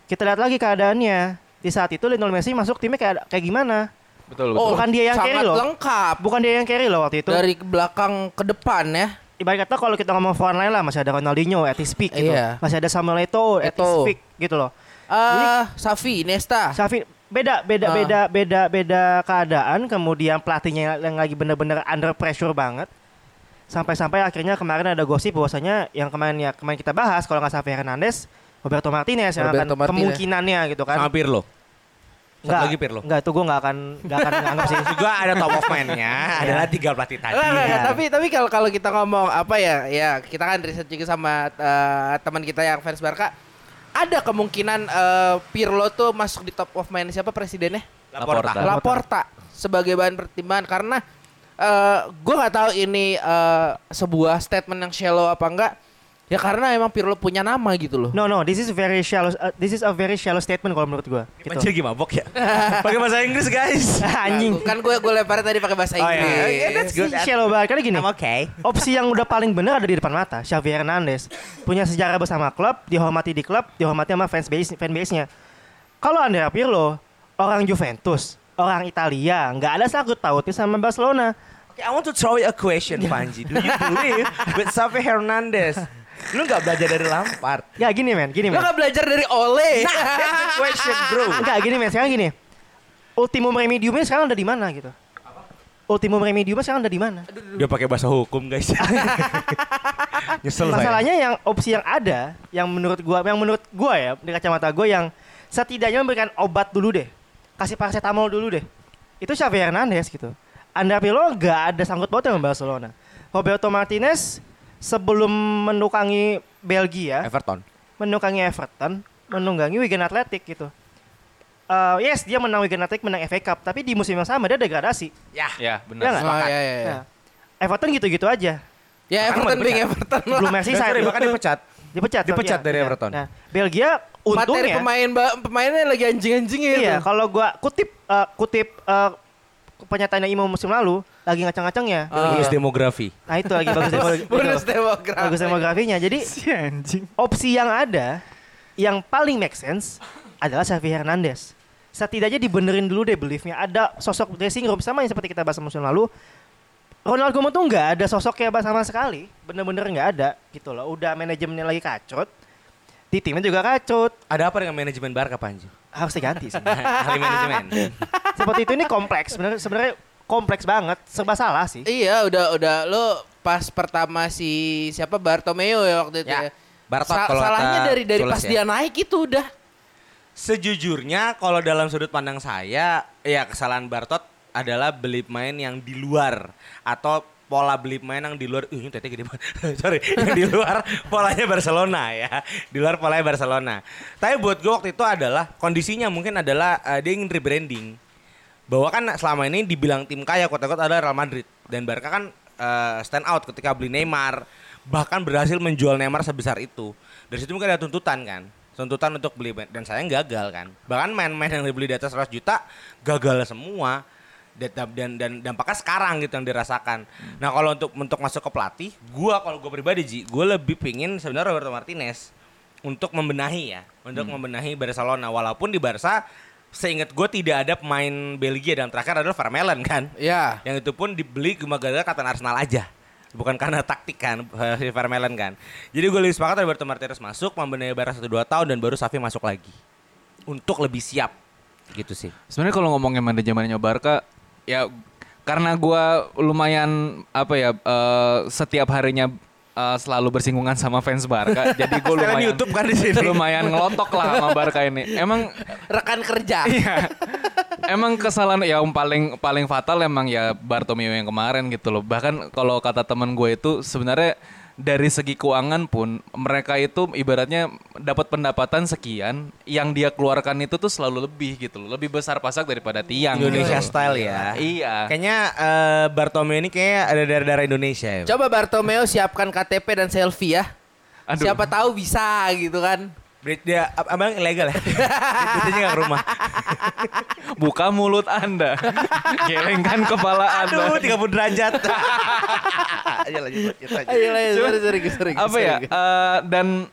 Speaker 3: kita lihat lagi keadaannya. Di saat itu Lionel Messi masuk timnya kayak kayak gimana?
Speaker 4: betul betul
Speaker 3: Oh, bukan dia yang carry loh.
Speaker 2: lengkap.
Speaker 3: Bukan dia yang carry loh waktu itu.
Speaker 2: Dari belakang ke depan ya.
Speaker 3: Ibarat kata kalau kita ngomong forward line lah masih ada Ronaldinho at his peak gitu.
Speaker 2: Iya.
Speaker 3: Masih ada Samuel Eto'o at his
Speaker 2: Eto'o.
Speaker 3: peak gitu loh.
Speaker 2: Eh, Safi, Nesta.
Speaker 3: Safi beda beda
Speaker 2: Ah.
Speaker 3: beda beda beda keadaan kemudian pelatihnya yang lagi bener-bener under pressure banget sampai-sampai akhirnya kemarin ada gosip bahwasanya yang kemarin ya kemarin kita bahas kalau nggak Xavi Hernandez Roberto Martinez yang
Speaker 2: Roberto
Speaker 3: akan
Speaker 2: Martinez.
Speaker 3: kemungkinannya gitu kan
Speaker 1: Sama Pirlo. Satu lagi Pirlo.
Speaker 3: Enggak, itu gue nggak akan nggak akan nganggap sih.
Speaker 1: Juga ada top of mind-nya adalah tiga pelatih tadi.
Speaker 2: Enggak, enggak,
Speaker 3: Iya.
Speaker 2: tapi tapi kalau kalau kita ngomong apa ya, ya kita kan riset juga sama eh, teman kita yang fans Barca. Ada kemungkinan eh, Pirlo tuh masuk di top of mind siapa presidennya?
Speaker 1: Laporta.
Speaker 4: Laporta.
Speaker 2: Laporta. sebagai bahan pertimbangan karena eh gue nggak tahu ini eh, sebuah statement yang shallow apa enggak. Ya karena emang Pirlo punya nama gitu loh.
Speaker 3: No no, this is very shallow. uh, this is a very shallow statement kalau menurut gua. Gitu.
Speaker 1: Anjir lagi mabok ya. Pakai bahasa Inggris guys.
Speaker 3: Anjing.
Speaker 2: Kan gue gue lempar tadi pakai bahasa
Speaker 1: Oh, iya.
Speaker 2: Inggris.
Speaker 1: Yeah, that's good.
Speaker 3: Shallow banget karena gini.
Speaker 1: I'm okay.
Speaker 3: Opsi yang udah paling benar ada di depan mata, Xavi Hernandez. Punya sejarah bersama klub, dihormati di klub, dihormati sama fans base fan base-nya. Kalau Andrea Pirlo, orang Juventus, orang Italia, nggak ada sangkut pautnya sama Barcelona.
Speaker 1: Okay, I want to throw you a question, Panji. Do you believe with Xavi Hernandez? Lu nggak belajar dari Lampard?
Speaker 3: Ya gini men, gini men.
Speaker 2: gak belajar dari Ole.
Speaker 1: Nah, that's the question, bro.
Speaker 3: Enggak gini men, sekarang gini. Ultimum remediumnya sekarang ada di mana gitu? Ultimum remediumnya sekarang ada di mana?
Speaker 1: Udah pakai bahasa hukum, guys. Nyesel saya.
Speaker 3: Masalahnya yang opsi yang ada, yang menurut gua, yang menurut gua ya, di kacamata gua yang setidaknya memberikan obat dulu deh, kasih paracetamol dulu deh. Itu Xavi Hernandez gitu. Anda Pirlo nggak ada sangkut pautnya sama Barcelona. Roberto Martinez sebelum menukangi Belgia,
Speaker 1: Everton.
Speaker 3: menukangi Everton, menunggangi Wigan Athletic gitu. Eh, yes, dia menang Wigan Athletic, menang FA Cup, tapi di musim yang sama dia degradasi.
Speaker 1: Ya.
Speaker 4: Ya,
Speaker 3: Ya
Speaker 4: benar.
Speaker 3: nggak?
Speaker 2: Oh, iya, iya, iya.
Speaker 3: Nah, Everton gitu-gitu aja.
Speaker 2: Ya Everton being Everton.
Speaker 3: Belum Merseyside.
Speaker 1: Sorry, bahkan dipecat.
Speaker 3: Dipecat.
Speaker 1: Dipecat
Speaker 3: iya,
Speaker 1: dari
Speaker 3: iya.
Speaker 1: Everton.
Speaker 3: Nah, Belgia
Speaker 2: Materi
Speaker 3: untungnya
Speaker 2: pemain ba- pemainnya lagi anjing-anjingnya itu.
Speaker 3: Iya, kalau gua kutip eh, kutip eh, pernyataannya Imo musim lalu lagi ngacang-ngacangnya.
Speaker 2: Ah.
Speaker 1: Bonus demografi.
Speaker 3: Nah, itu lagi bagus demografi.
Speaker 2: Bonus demografi.
Speaker 3: Bagus demografinya. Jadi opsi yang ada yang paling make sense adalah Xavi Hernandez. Setidaknya dibenerin dulu deh beliefnya. Ada sosok dressing room sama yang seperti kita bahas musim lalu. Ronald Koeman tuh nggak ada sosoknya sama sekali. Bener-bener nggak ada gitu loh. Udah manajemennya lagi kacot. Di timnya juga kacot.
Speaker 1: Ada apa dengan manajemen Barca, Panji?
Speaker 3: Harus diganti sih.
Speaker 1: Ahli manajemen.
Speaker 3: seperti itu ini kompleks sebenarnya sebenarnya kompleks banget serba salah sih
Speaker 2: Iya, udah udah lo pas pertama si siapa Bartomeu ya waktu itu
Speaker 1: Ya,
Speaker 2: ya.
Speaker 1: Bartot
Speaker 2: Sa-
Speaker 1: kalau
Speaker 2: salahnya dari dari pas
Speaker 1: ya.
Speaker 2: dia naik itu udah.
Speaker 1: Sejujurnya kalau dalam sudut pandang saya, ya kesalahan Bartot adalah beli pemain yang di luar atau pola beli pemain yang di luar. Uh, ini tete gede banget. Sorry, yang di luar polanya Barcelona ya. Di luar polanya Barcelona. Tapi buat gue waktu itu adalah kondisinya mungkin adalah eh, dia ingin rebranding. Bahwa kan selama ini dibilang tim kaya kota-kota adalah Real Madrid dan Barca kan eh, stand out ketika beli Neymar bahkan berhasil menjual Neymar sebesar itu. Dari situ mungkin ada tuntutan kan tuntutan untuk beli dan saya gagal kan bahkan main-main yang dibeli di atas 100 juta gagal semua dan dan, dan dampaknya sekarang gitu yang dirasakan. Nah kalau untuk untuk masuk ke pelatih gua kalau gua pribadi Ji gua lebih pingin sebenarnya Roberto Martinez untuk membenahi ya untuk membenahi Barcelona. Walaupun di Barca seingat gue tidak ada pemain Belgia dan terakhir adalah Vermeulen kan?
Speaker 2: Ya.
Speaker 1: yang itu pun dibeli cuma gara-gara kata Arsenal aja. Bukan karena taktik kan? Si Vermeulen kan? Jadi gue lebih sepakat Roberto Martinez masuk membenahi Barca 1-2 tahun dan baru Safi masuk lagi. Untuk lebih siap. Gitu sih.
Speaker 4: Sebenarnya kalau ngomongin manajemennya Barca, ya karena gua lumayan apa ya eh, setiap harinya eh, selalu bersinggungan sama fans Barca, jadi gue lumayan
Speaker 1: YouTube kan di sini.
Speaker 4: lumayan ngelotok lah sama Barca ini. Emang
Speaker 2: Rekan kerja.
Speaker 4: Iya. Emang kesalahan yang paling paling fatal emang ya Bartomeu yang kemarin gitu loh. Bahkan kalau kata temen gue itu sebenarnya dari segi keuangan pun mereka itu ibaratnya dapat pendapatan sekian yang dia keluarkan itu tuh selalu lebih gitu loh. Lebih besar pasak daripada tiang.
Speaker 1: Indonesia
Speaker 4: gitu.
Speaker 1: style ya
Speaker 4: Iya.
Speaker 1: kayaknya eh, Bartomeu ini kayak ada darah-darah Indonesia ya
Speaker 2: Coba Bartomeu siapkan KTP dan selfie ya.
Speaker 4: Aduh.
Speaker 2: Siapa tahu bisa gitu kan.
Speaker 1: Ber- dia ab- abang ilegal ya Biasanya nggak ke rumah
Speaker 4: Buka mulut Anda. Gelengkan kepala Anda.
Speaker 1: aduh 30 derajat ayo lanjut lanjut, lanjut.
Speaker 2: Ayo lah, sorry, sorry, sorry,
Speaker 4: apa ya eh, dan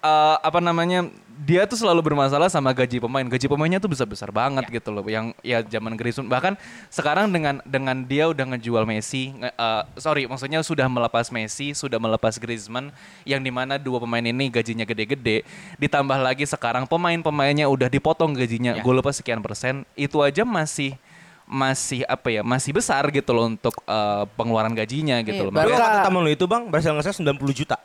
Speaker 4: eh, apa namanya dia tuh selalu bermasalah sama gaji pemain. Gaji pemainnya tuh besar besar banget gitu loh. Yang ya zaman Griezmann. Bahkan sekarang dengan dengan dia udah ngejual Messi nge- eh, sorry maksudnya sudah melepas Messi sudah melepas Griezmann yang di mana dua pemain ini gajinya gede-gede ditambah lagi sekarang pemain-pemainnya udah dipotong gajinya gue lupa sekian persen. Itu aja masih masih apa ya masih besar gitu loh untuk eh, pengeluaran gajinya gitu
Speaker 2: Iya,
Speaker 4: loh. Makanya-
Speaker 1: kata temen lu itu bang Barcelona ngasih 90 juta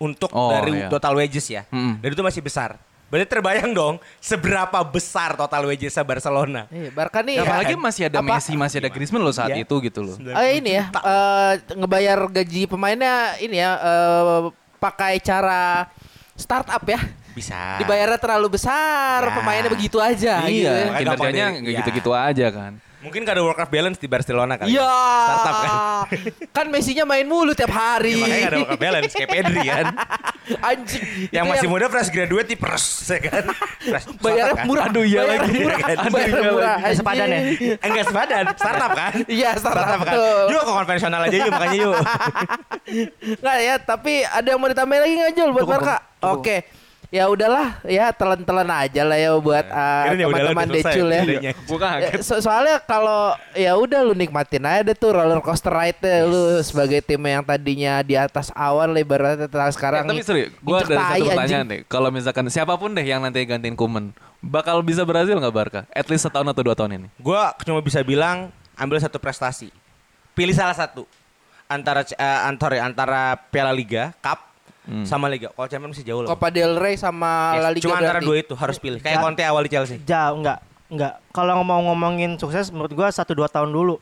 Speaker 1: Untuk
Speaker 4: Oh,
Speaker 1: dari
Speaker 4: iya.
Speaker 1: total wages ya
Speaker 4: Mm-mm.
Speaker 1: Dan itu masih besar Berarti terbayang dong Seberapa besar total wagesnya Barcelona
Speaker 2: Iya, Barca nih.
Speaker 4: Ya, apalagi masih ada
Speaker 2: apa-
Speaker 4: Messi, masih ada Griezmann loh saat
Speaker 1: Iya.
Speaker 4: itu gitu loh.
Speaker 2: Oh ini ya, eh, ngebayar gaji pemainnya ini ya eh, pakai cara startup ya.
Speaker 1: Bisa
Speaker 2: Dibayarnya terlalu besar,
Speaker 1: Ya.
Speaker 2: pemainnya begitu aja gitu
Speaker 4: iya,
Speaker 2: ya.
Speaker 1: Makanya gampang
Speaker 4: kinerjanya nggak
Speaker 1: iya.
Speaker 4: gitu-gitu aja kan.
Speaker 1: Mungkin gak ada work life balance di Barcelona kali.
Speaker 2: Ya.
Speaker 1: Startup kan.
Speaker 2: Kan Messinya main mulu tiap hari.
Speaker 1: Ya, makanya gak ada work life balance kayak Pedri kan.
Speaker 2: Anjing.
Speaker 1: yang masih muda fresh graduate di pers ya kan. Fresh
Speaker 2: bayarnya
Speaker 1: startup kan.
Speaker 2: murah.
Speaker 4: Aduh, iya
Speaker 2: Bayarnya
Speaker 4: lagi.
Speaker 2: Murah. Bayarnya
Speaker 4: iya
Speaker 2: murah.
Speaker 3: lagi. Sepadan ya?
Speaker 1: Enggak sepadan, startup kan?
Speaker 2: Iya, startup,
Speaker 1: kan.
Speaker 2: betul.
Speaker 1: Yuk ke konvensional aja yuk makanya yuk.
Speaker 2: Nggak ya, tapi ada yang mau ditambahin lagi nggak Jul buat
Speaker 3: Cukup,
Speaker 2: Barca?
Speaker 3: Bang.
Speaker 2: Ya udahlah, ya telan-telan aja lah ya buat uh, teman-teman Decul ya. Ya, so- soalnya kalau ya udah lu nikmatin aja deh tuh roller coaster ride lu sebagai tim yang tadinya di atas awan lebaran sekarang
Speaker 4: Eh, tapi serius, gue
Speaker 2: injek
Speaker 4: ada satu
Speaker 2: anjing.
Speaker 4: pertanyaan deh. Kalau misalkan siapa pun deh yang nanti gantiin Kuman, bakal bisa berhasil nggak Barca? At least setahun atau dua tahun ini.
Speaker 1: Gua cuma bisa bilang ambil satu prestasi. Pilih salah satu. Antara eh, antara antara Piala Liga, Cup sama Liga. Kalau Champions masih jauh loh.
Speaker 2: Copa del Rey sama
Speaker 1: Yes,
Speaker 2: La Liga
Speaker 1: cuma antara dua itu harus pilih. Kayak Conte awal di Chelsea.
Speaker 3: Jauh enggak, enggak. Kalau mau ngomongin sukses menurut gua 1 2 tahun dulu.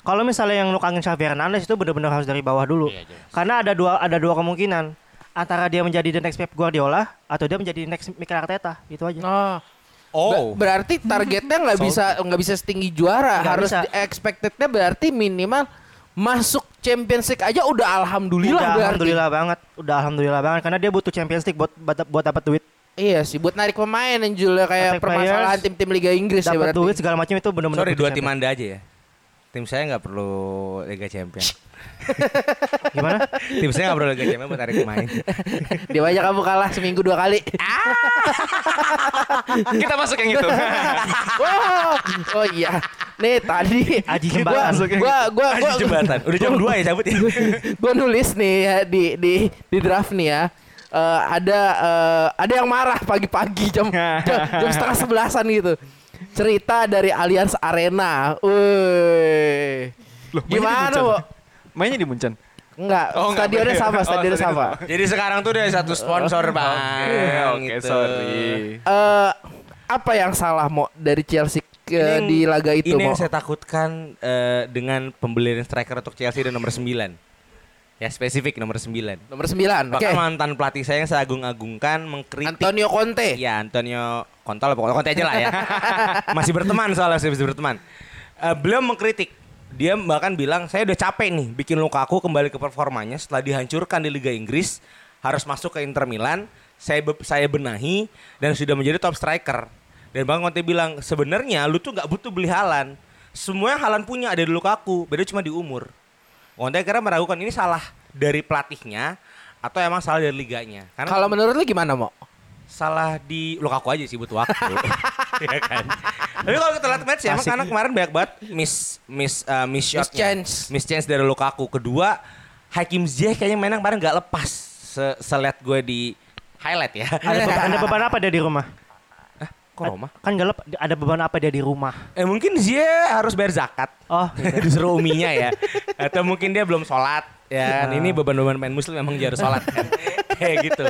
Speaker 3: Kalau misalnya yang lu kangen Xavi Hernandez itu benar-benar harus dari bawah dulu. Karena ada dua ada dua kemungkinan. Antara dia menjadi the next Pep Guardiola atau dia menjadi next Mikel Arteta, itu aja.
Speaker 2: Oh.
Speaker 1: Oh.
Speaker 2: Ba- berarti targetnya nggak bisa nggak bisa setinggi juara,
Speaker 3: Nggak
Speaker 2: harus
Speaker 3: bisa.
Speaker 2: expectednya berarti minimal masuk Champions League aja udah alhamdulillah
Speaker 3: Udah
Speaker 2: berarti.
Speaker 3: alhamdulillah banget, udah alhamdulillah banget karena dia butuh Champions League buat buat, buat dapat duit.
Speaker 2: Iya sih buat narik pemain yang Jul, kayak
Speaker 3: Attack
Speaker 2: permasalahan tim-tim Liga Inggris ya
Speaker 3: Dapat
Speaker 2: berarti.
Speaker 3: duit segala macam itu benar-benar
Speaker 1: Sorry dua tim. Anda aja ya. Tim saya nggak perlu Liga Champion.
Speaker 3: Gimana?
Speaker 1: Tim saya nggak perlu Liga Champion buat tarik pemain.
Speaker 2: Dia banyak kamu kalah seminggu dua kali.
Speaker 4: Kita masuk yang itu.
Speaker 2: oh, oh iya. Nih tadi
Speaker 3: Aji
Speaker 2: gua,
Speaker 3: jembatan.
Speaker 2: gua, gua, gua,
Speaker 1: Aji jembatan. Udah jam 2 ya cabut ya.
Speaker 2: gue nulis nih ya di di di draft nih ya. Eh, ada eh, ada yang marah pagi-pagi jam, jam jam setengah sebelasan gitu. Cerita dari Allianz Arena.
Speaker 4: Loh, di
Speaker 2: Gimana. Bo?
Speaker 4: Mainnya di Munchen.
Speaker 2: Enggak,
Speaker 4: Oh, enggak,
Speaker 2: stadionnya
Speaker 4: beda.
Speaker 2: sama,
Speaker 4: Oh,
Speaker 2: stadionnya
Speaker 4: stadion
Speaker 2: sama.
Speaker 1: Jadi sekarang tuh udah satu sponsor bang.
Speaker 4: Oke,
Speaker 1: gitu.
Speaker 4: sorry.
Speaker 2: Eh, apa yang salah mau dari Chelsea ke,
Speaker 1: Ini
Speaker 2: di laga itu
Speaker 1: Ini
Speaker 2: mau?
Speaker 1: yang saya takutkan eh, dengan pembelian striker untuk Chelsea dan nomor 9. Ya spesifik nomor 9.
Speaker 2: Nomor 9. Oke.
Speaker 1: Bahkan mantan pelatih saya yang saya agung-agungkan mengkritik
Speaker 2: Antonio Conte.
Speaker 1: Ya Antonio Kontol pokoknya Conte aja lah ya. masih berteman soalnya masih berteman. Eh, beliau mengkritik. Dia bahkan bilang saya udah capek nih bikin Lukaku kembali ke performanya setelah dihancurkan di Liga Inggris harus masuk ke Inter Milan. Saya be- saya benahi dan sudah menjadi top striker. Dan Bang Conte bilang sebenarnya lu tuh nggak butuh beli Halan. Semua Halan punya ada di Lukaku, beda cuma di umur. Conte kira meragukan ini salah dari pelatihnya atau emang salah dari liganya. Karena
Speaker 2: Kalau menurut lu gimana mau?
Speaker 1: Salah di Lukaku aja sih butuh waktu. Iya kan. Tapi kalau kita lihat match ya, emang karena kemarin banyak banget miss miss uh, miss shot
Speaker 2: chance.
Speaker 1: miss chance dari Lukaku. Kedua, Hakim Ziyech kayaknya mainnya kemarin nggak lepas. Se seliat gue di highlight ya.
Speaker 3: Ada beban, ada beban apa dia di rumah?
Speaker 1: Kok Roma?
Speaker 3: Kan gak lep- ada beban apa dia di rumah?
Speaker 1: Eh mungkin Ziyech harus bayar zakat.
Speaker 3: Oh, gitu.
Speaker 1: Disuruh uminya ya. Atau mungkin dia belum sholat. Ya, kan? ini beban-beban main muslim memang dia harus sholat kan. Kayak gitu.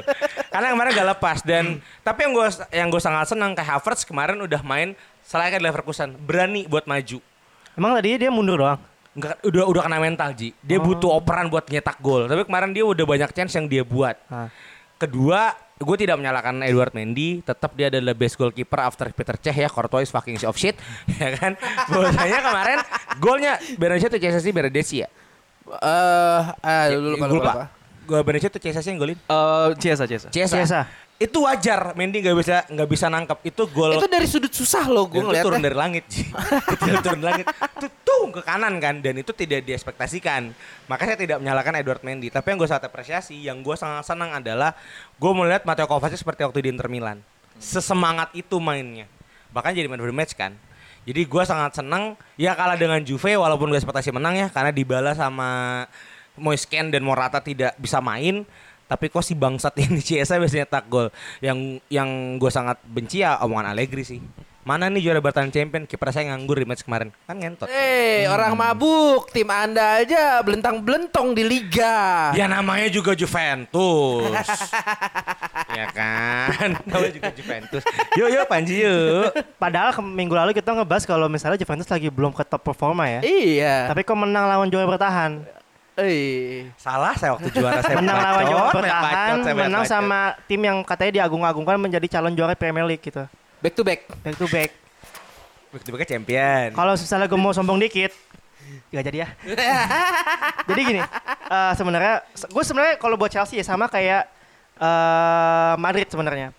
Speaker 1: Karena kemarin gak lepas dan tapi yang gue yang gue sangat senang kayak Havertz kemarin udah main selayaknya di Leverkusen, berani buat maju.
Speaker 3: Emang tadi dia mundur doang?
Speaker 1: Enggak, udah udah kena mental Ji. Dia butuh operan buat nyetak gol. Tapi kemarin dia udah banyak chance yang dia buat.
Speaker 3: Ah.
Speaker 1: Kedua, gue tidak menyalahkan Edward Mendy. Tetap dia adalah best goalkeeper after Peter Cech ya. Courtois is fucking of shit. ya kan? Bahwasanya kemarin golnya Berensia tuh Chelsea Beredesi ya?
Speaker 2: Eh, ah,
Speaker 1: Ya,
Speaker 2: dulu
Speaker 1: gue lupa. Gue Berensia tuh Chelsea yang golin.
Speaker 4: Eh, Ciesa, Ciesa.
Speaker 1: Ciesa.
Speaker 3: Ciesa.
Speaker 1: Itu wajar. Mendy nggak bisa nggak bisa nangkep. Itu gol.
Speaker 2: Itu dari sudut susah loh gue
Speaker 1: Dan itu turun
Speaker 2: ngeliatnya.
Speaker 1: dari langit itu turun dari langit itu tuh ke kanan kan dan itu tidak diekspektasikan maka saya tidak menyalahkan Edward Mendy tapi yang gue sangat apresiasi yang gue sangat senang adalah gue melihat Matteo Kovacic seperti waktu di Inter Milan sesemangat itu mainnya bahkan jadi man of the match kan jadi gue sangat senang ya kalah dengan Juve walaupun gue ekspektasi menang ya karena Dybala sama Moisken dan Morata tidak bisa main tapi kok si bangsat ini Ciesa biasanya tak gol. Yang yang gue sangat benci ya omongan Allegri sih. Mana nih juara bertahan champion? Kiper saya nganggur di match kemarin. Kan ngentot.
Speaker 2: Eh, orang mabuk, tim Anda aja belentang-belentong di liga.
Speaker 1: ya namanya juga Juventus. Ya kan namanya juga Juventus. Yuk yuk Panji yuk.
Speaker 3: Padahal ke- minggu lalu kita ngebahas kalau misalnya Juventus lagi belum ke top performa ya.
Speaker 2: Iya.
Speaker 3: Tapi kok menang lawan juara bertahan.
Speaker 2: Eh.
Speaker 1: salah saya waktu juara saya
Speaker 3: menang lawan juara bertahan, menang sama tim yang katanya diagung-agungkan menjadi calon juara Premier League gitu.
Speaker 2: Back to back.
Speaker 3: Back to back.
Speaker 1: Back to back champion.
Speaker 3: Kalau misalnya gue mau sombong dikit, nggak jadi ya. jadi gini, eh, sebenarnya gue sebenarnya kalau buat Chelsea ya sama kayak eh, Madrid sebenarnya.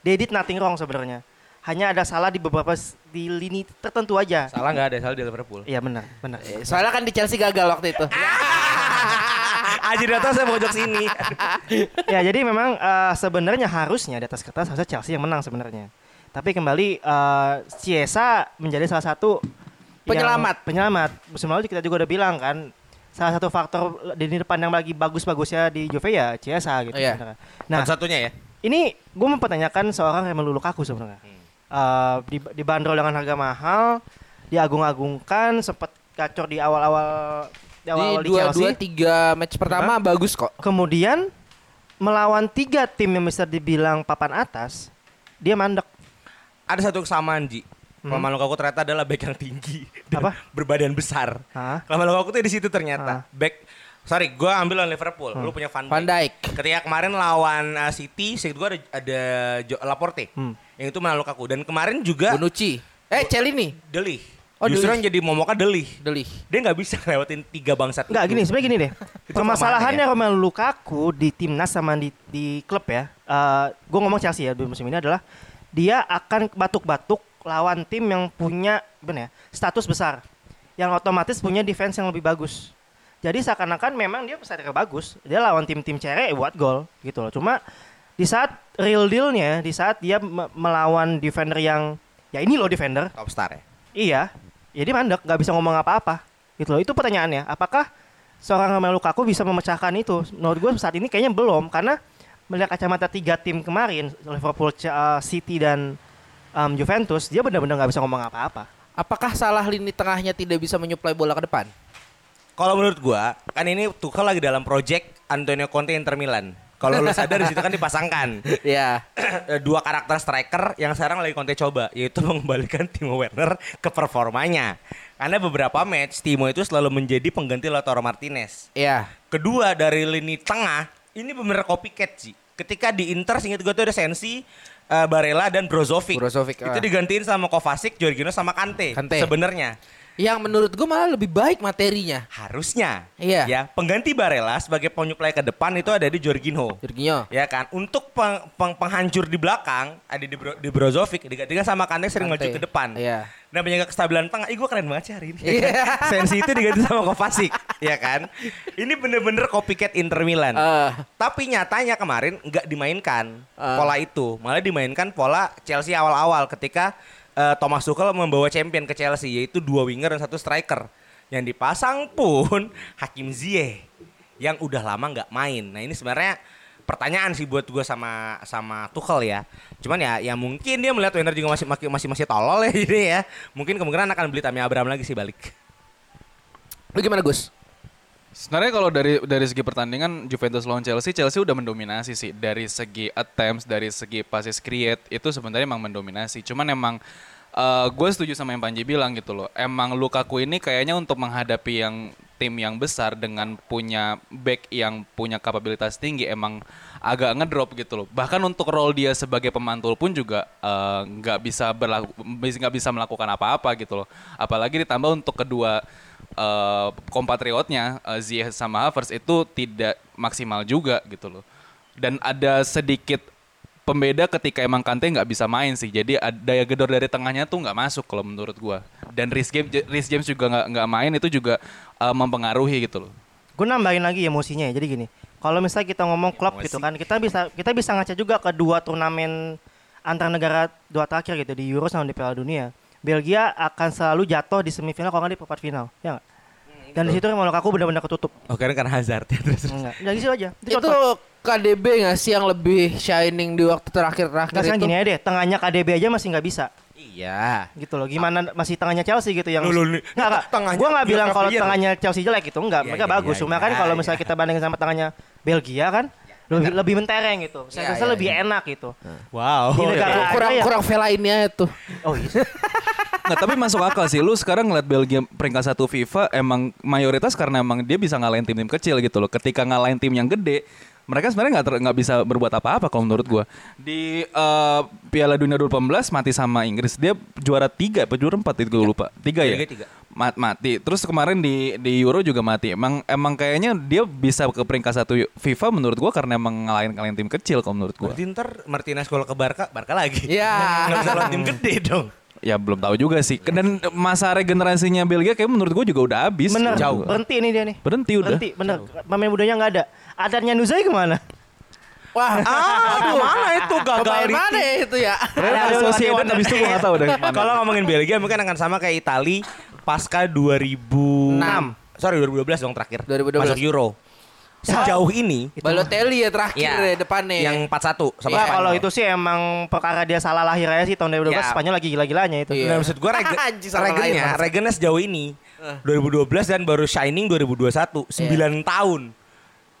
Speaker 3: They did nothing wrong sebenarnya. Hanya ada salah di beberapa di lini tertentu aja.
Speaker 1: Salah nggak ada, salah di Liverpool.
Speaker 3: Iya benar, benar.
Speaker 2: Eh, Soalnya kan di Chelsea gagal waktu itu.
Speaker 1: Aji datang saya pojok sini.
Speaker 3: ya jadi memang eh, sebenarnya harusnya di atas kertas harusnya Chelsea yang menang sebenarnya. Tapi kembali eh, Chiesa menjadi salah satu yang-
Speaker 2: Penyelamat.
Speaker 3: penyelamat. Musim lalu kita juga udah bilang kan salah satu faktor di depan yang lagi bagus-bagusnya di Juve ya Chiesa gitu.
Speaker 2: Iya.
Speaker 3: sebenarnya. Nah,
Speaker 1: Satu satunya ya.
Speaker 3: ini gue mempertanyakan seorang Romelu Lukaku sebenarnya. Eh, di dibanderol dengan harga mahal, diagung-agungkan, sempat gacor di awal-awal di
Speaker 2: Di
Speaker 3: awal-awal di,
Speaker 2: dua
Speaker 3: Chelsea.
Speaker 2: dua tiga match pertama bagus kok.
Speaker 3: Kemudian melawan tiga tim yang bisa dibilang papan atas, dia mandek.
Speaker 1: Ada satu kesamaan Ji.
Speaker 3: Hmm.
Speaker 1: Lama Lukaku ternyata adalah back yang tinggi dan
Speaker 3: Apa?
Speaker 1: berbadan besar. Lama Lukaku tuh di situ ternyata. Back Sorry, gue ambil lawan Liverpool. Lu punya Van Dijk.
Speaker 2: Van Dijk.
Speaker 1: Ketika kemarin lawan uh, City, seingat gue ada, ada Jo- Laporte.
Speaker 3: Hmm.
Speaker 1: Yang itu menang Lukaku. Dan kemarin juga
Speaker 2: Bonucci. Eh, Celini.
Speaker 1: Delih.
Speaker 2: Oh,
Speaker 1: Justru yang jadi momoknya Delih.
Speaker 2: Delih.
Speaker 1: Dia nggak bisa lewatin tiga bangsat.
Speaker 3: Enggak
Speaker 1: itu.
Speaker 3: gini, sebenarnya gini deh.
Speaker 1: Itu
Speaker 3: Permasalahannya
Speaker 1: kelemahannya
Speaker 3: Romelu Lukaku di timnas sama di di klub ya. gue ngomong Chelsea ya di musim ini adalah dia akan batuk-batuk lawan tim yang punya gimana ya status besar, yang otomatis punya defense yang lebih bagus. Jadi seakan-akan memang dia striker bagus, dia lawan tim-tim cere buat gol gitu loh. Cuma di saat real dealnya, di saat dia me- melawan defender yang ya ini loh defender,
Speaker 1: Top star ya.
Speaker 3: Iya, ya dia mandek, nggak bisa ngomong apa-apa. Gitu loh. Itu pertanyaannya. Apakah seorang Romelu Lukaku bisa memecahkan itu? Menurut gue saat ini kayaknya belum, karena melihat kacamata tiga tim kemarin, Liverpool, uh, City dan um, Juventus, dia benar-benar nggak bisa ngomong apa-apa.
Speaker 2: Apakah salah lini tengahnya tidak bisa menyuplai bola ke depan?
Speaker 1: Kalau menurut gua, kan ini Tuchel lagi dalam project Antonio Conte Inter Milan. Kalau lu sadar di situ kan dipasangkan
Speaker 2: Ya.
Speaker 1: Eh, dua karakter striker yang sekarang lagi Conte coba, yaitu mengembalikan Timo Werner ke performanya. Karena beberapa match Timo itu selalu menjadi pengganti Lautaro Martinez.
Speaker 2: Ya.
Speaker 1: Kedua dari lini tengah ini bener copycat sih. Ketika di Inter singkat gue tuh ada Sensi, eh, Barella dan Brozovic.
Speaker 2: Brozovic,
Speaker 1: Itu
Speaker 2: ah.
Speaker 1: digantiin sama Kovacic, Jorginho sama Kante.
Speaker 2: Kante.
Speaker 1: Sebenarnya
Speaker 2: Yang menurut gue malah lebih baik materinya.
Speaker 1: harusnya
Speaker 2: Iya.
Speaker 1: ya pengganti Barella sebagai penyuplai ke depan itu ada di Jorginho.
Speaker 2: Jorginho.
Speaker 1: Ya kan, untuk peng- peng- penghancur di belakang ada di, Bro, di Brozovic, digantikan sama Kante sering maju ke depan.
Speaker 2: Iya.
Speaker 1: Dan menjaga kestabilan tengah. Ih gue keren banget sih hari ini.
Speaker 2: Iya.
Speaker 1: Sensi itu diganti sama Kovacic, ya kan? Ini bener-bener copycat Inter Milan.
Speaker 2: Eh,
Speaker 1: Tapi nyatanya kemarin nggak dimainkan
Speaker 2: Ah.
Speaker 1: pola itu, malah dimainkan pola Chelsea awal-awal ketika eh, Thomas Tuchel membawa champion ke Chelsea yaitu dua winger dan satu striker. Yang dipasang pun Hakim Ziyech yang udah lama nggak main. Nah ini sebenarnya pertanyaan sih buat gue sama sama Tuchel ya. Cuman ya ya mungkin dia melihat Werner juga masih masih masih, masih tolol ya jadi ya. Mungkin kemungkinan akan beli Tammy Abraham lagi sih balik.
Speaker 2: lu gimana Gus?
Speaker 4: Sebenarnya kalau dari dari segi pertandingan Juventus lawan Chelsea, Chelsea udah mendominasi sih dari segi attempts, dari segi passes create itu sebenarnya emang mendominasi. Cuman emang gue setuju sama yang Panji bilang gitu loh. Emang Lukaku ini kayaknya untuk menghadapi yang tim yang besar dengan punya back yang punya kapabilitas tinggi emang agak ngedrop gitu loh. Bahkan untuk role dia sebagai pemantul pun juga eh, nggak bisa berlaku nggak bisa melakukan apa-apa gitu loh. Apalagi ditambah untuk kedua eh, kompatriotnya eh, Ziyech sama Havertz itu tidak maksimal juga gitu loh. Dan ada sedikit pembeda ketika emang Kante nggak bisa main sih. Jadi ad- daya gedor dari tengahnya tuh nggak masuk kalau menurut gua. Dan Rhys James, Rhys James juga nggak nggak main itu juga eh, mempengaruhi gitu loh.
Speaker 3: Gue nambahin lagi emosinya ya. Jadi gini, kalau misalnya kita ngomong klub gitu kan, kita bisa kita bisa ngaca juga ke dua turnamen antar negara dua terakhir gitu di Euro sama di Piala Dunia. Belgia akan selalu jatuh di semifinal kalau nggak di perempat final, ya nggak? Dan di situ Romelu Lukaku benar-benar ketutup.
Speaker 1: Oh karena karena Hazard ya terus.
Speaker 3: Enggak, dari situ aja.
Speaker 2: Itu
Speaker 3: contoh.
Speaker 2: KDB nggak sih yang lebih shining di waktu terakhir-terakhir
Speaker 3: Nggak, sekarang
Speaker 2: itu?
Speaker 3: gini aja deh, tengahnya KDB aja masih nggak bisa.
Speaker 1: Iya.
Speaker 3: Gitu loh, gimana masih tengahnya Chelsea gitu yang
Speaker 1: Loh, loh, nih,
Speaker 3: Nggak, nggak.
Speaker 1: tengahnya
Speaker 3: Gua nggak
Speaker 1: Bill
Speaker 3: bilang kalau tengahnya Chelsea jelek gitu, enggak.
Speaker 1: Iya,
Speaker 3: Mereka
Speaker 1: iya,
Speaker 3: bagus.
Speaker 1: iya,
Speaker 3: Cuma
Speaker 1: iya,
Speaker 3: kan kalau
Speaker 1: iya.
Speaker 3: misalnya kita bandingin sama tengahnya Belgia kan lebih lebih mentereng gitu. Saya
Speaker 1: Iya,
Speaker 3: rasa
Speaker 1: iya,
Speaker 3: lebih
Speaker 1: iya.
Speaker 3: enak gitu.
Speaker 1: Wow.
Speaker 3: Di negara
Speaker 2: Kurang- kurang
Speaker 3: aja ya.
Speaker 2: kurang velainnya itu.
Speaker 3: Oh iya.
Speaker 4: Nggak, tapi masuk akal sih. Lu sekarang ngeliat Belgia peringkat satu FIFA emang mayoritas karena emang dia bisa ngalahin tim-tim kecil gitu loh. Ketika ngalahin tim yang gede, mereka sebenarnya nggak ter- nggak bisa berbuat apa-apa kalau menurut gua di eh, Piala Dunia 2018 mati sama Inggris dia juara tiga apa juara empat itu gue lupa tiga ya
Speaker 1: Tiga, tiga.
Speaker 4: Ma- mati terus kemarin di di Euro juga mati emang emang kayaknya dia bisa ke peringkat satu FIFA menurut gua karena emang ngalahin kalian tim kecil kalau menurut gua
Speaker 1: Berarti ntar Martinez kalau ke Barca, Barca lagi.
Speaker 2: Ya.
Speaker 1: Nggak bisa lawan tim gede dong.
Speaker 4: ya belum tahu juga sih dan masa regenerasinya Belgia kayak menurut gua juga udah habis
Speaker 3: Bener.
Speaker 4: Jauh.
Speaker 3: Berhenti ini dia nih.
Speaker 4: berhenti udah
Speaker 3: Berhenti, bener. Pemain mudanya nggak ada. Adarnya Nuzai ke mana?
Speaker 2: Wah,
Speaker 1: Ah, mana itu gagal
Speaker 2: mana ya itu ya?
Speaker 4: Real Sociedad habis itu gua nggak tahu deh ke mana.
Speaker 1: Kalau ngomongin Belgia mungkin akan sama kayak Itali pasca 2006. Sorry 2012 dong terakhir.
Speaker 2: 2012.
Speaker 1: Masuk Euro. Sejauh ini
Speaker 2: Balotelli ya terakhir
Speaker 1: ya,
Speaker 2: ya depannya.
Speaker 1: yang 4-1 sama Spanyol.
Speaker 3: kalau itu sih emang perkara dia salah lahir aja sih tahun 2012
Speaker 1: Ya.
Speaker 3: Spanyol lagi gila-gilanya itu.
Speaker 2: Iya.
Speaker 1: Nah, maksud gue
Speaker 2: lahir,
Speaker 1: regennya, regennya sejauh ini
Speaker 2: Eh.
Speaker 1: 2012 dan baru shining 2021, 9 tahun.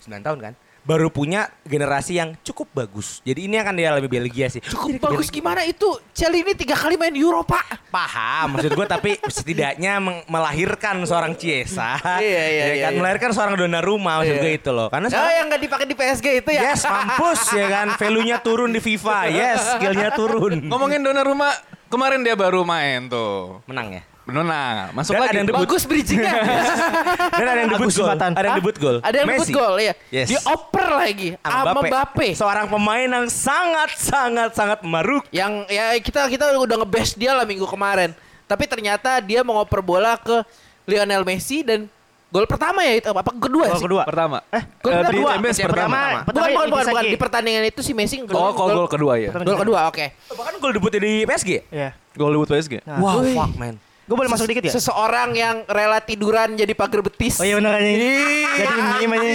Speaker 1: 9 tahun kan? Baru punya generasi yang cukup bagus. Jadi ini akan dia lebih Belgia sih.
Speaker 2: Cukup bagus gimana itu? Chelsea ini tiga kali main Euro pak.
Speaker 1: Paham, maksud gue tapi setidaknya melahirkan seorang Ciesa.
Speaker 2: Iya, iya,
Speaker 1: ya
Speaker 2: iya,
Speaker 1: kan?
Speaker 2: iya.
Speaker 1: Melahirkan seorang Donnarumma maksud
Speaker 2: Iya.
Speaker 1: gue itu loh. Karena
Speaker 2: Oh yang nggak dipakai di PSG itu ya?
Speaker 1: Yes, mampus ya kan. Value-nya turun di FIFA. Yes, skillnya turun.
Speaker 4: Ngomongin Donnarumma, kemarin dia baru main tuh.
Speaker 1: menang ya.
Speaker 4: Menang, masuk
Speaker 1: Dan
Speaker 4: lagi.
Speaker 1: ada yang debut.
Speaker 2: Bagus bridgingnya.
Speaker 1: Dan ada yang debut gol. Ada yang debut gol.
Speaker 2: Ada yang debut gol ya.
Speaker 1: Yes.
Speaker 2: Dioper lagi sama Mbappe.
Speaker 1: Seorang pemain yang sangat sangat sangat maruk.
Speaker 2: Yang ya kita kita udah ngebest dia lah minggu kemarin. Tapi ternyata dia mau ngoper bola ke Lionel Messi dan gol pertama ya itu apa kedua
Speaker 3: Gol
Speaker 2: sih?
Speaker 3: kedua.
Speaker 4: Pertama.
Speaker 3: Eh,
Speaker 2: Gol
Speaker 4: Eh,
Speaker 2: kedua.
Speaker 4: di pertama.
Speaker 2: Bukan
Speaker 3: Pertama
Speaker 2: bukan bukan,
Speaker 3: Inzaghi.
Speaker 2: bukan. di pertandingan itu si Messi
Speaker 4: Oh, kok gol kedua ya?
Speaker 2: Gol kedua, oke.
Speaker 1: Bahkan gol debutnya di PSG.
Speaker 3: Iya.
Speaker 4: Gol debut PSG.
Speaker 3: Nah.
Speaker 1: Wah,
Speaker 2: Wih.
Speaker 1: fuck man.
Speaker 3: Gue boleh masuk dikit ya?
Speaker 2: Seseorang yang rela tiduran jadi pagar betis.
Speaker 3: Oh iya bener kan ini. Jadi meme aja.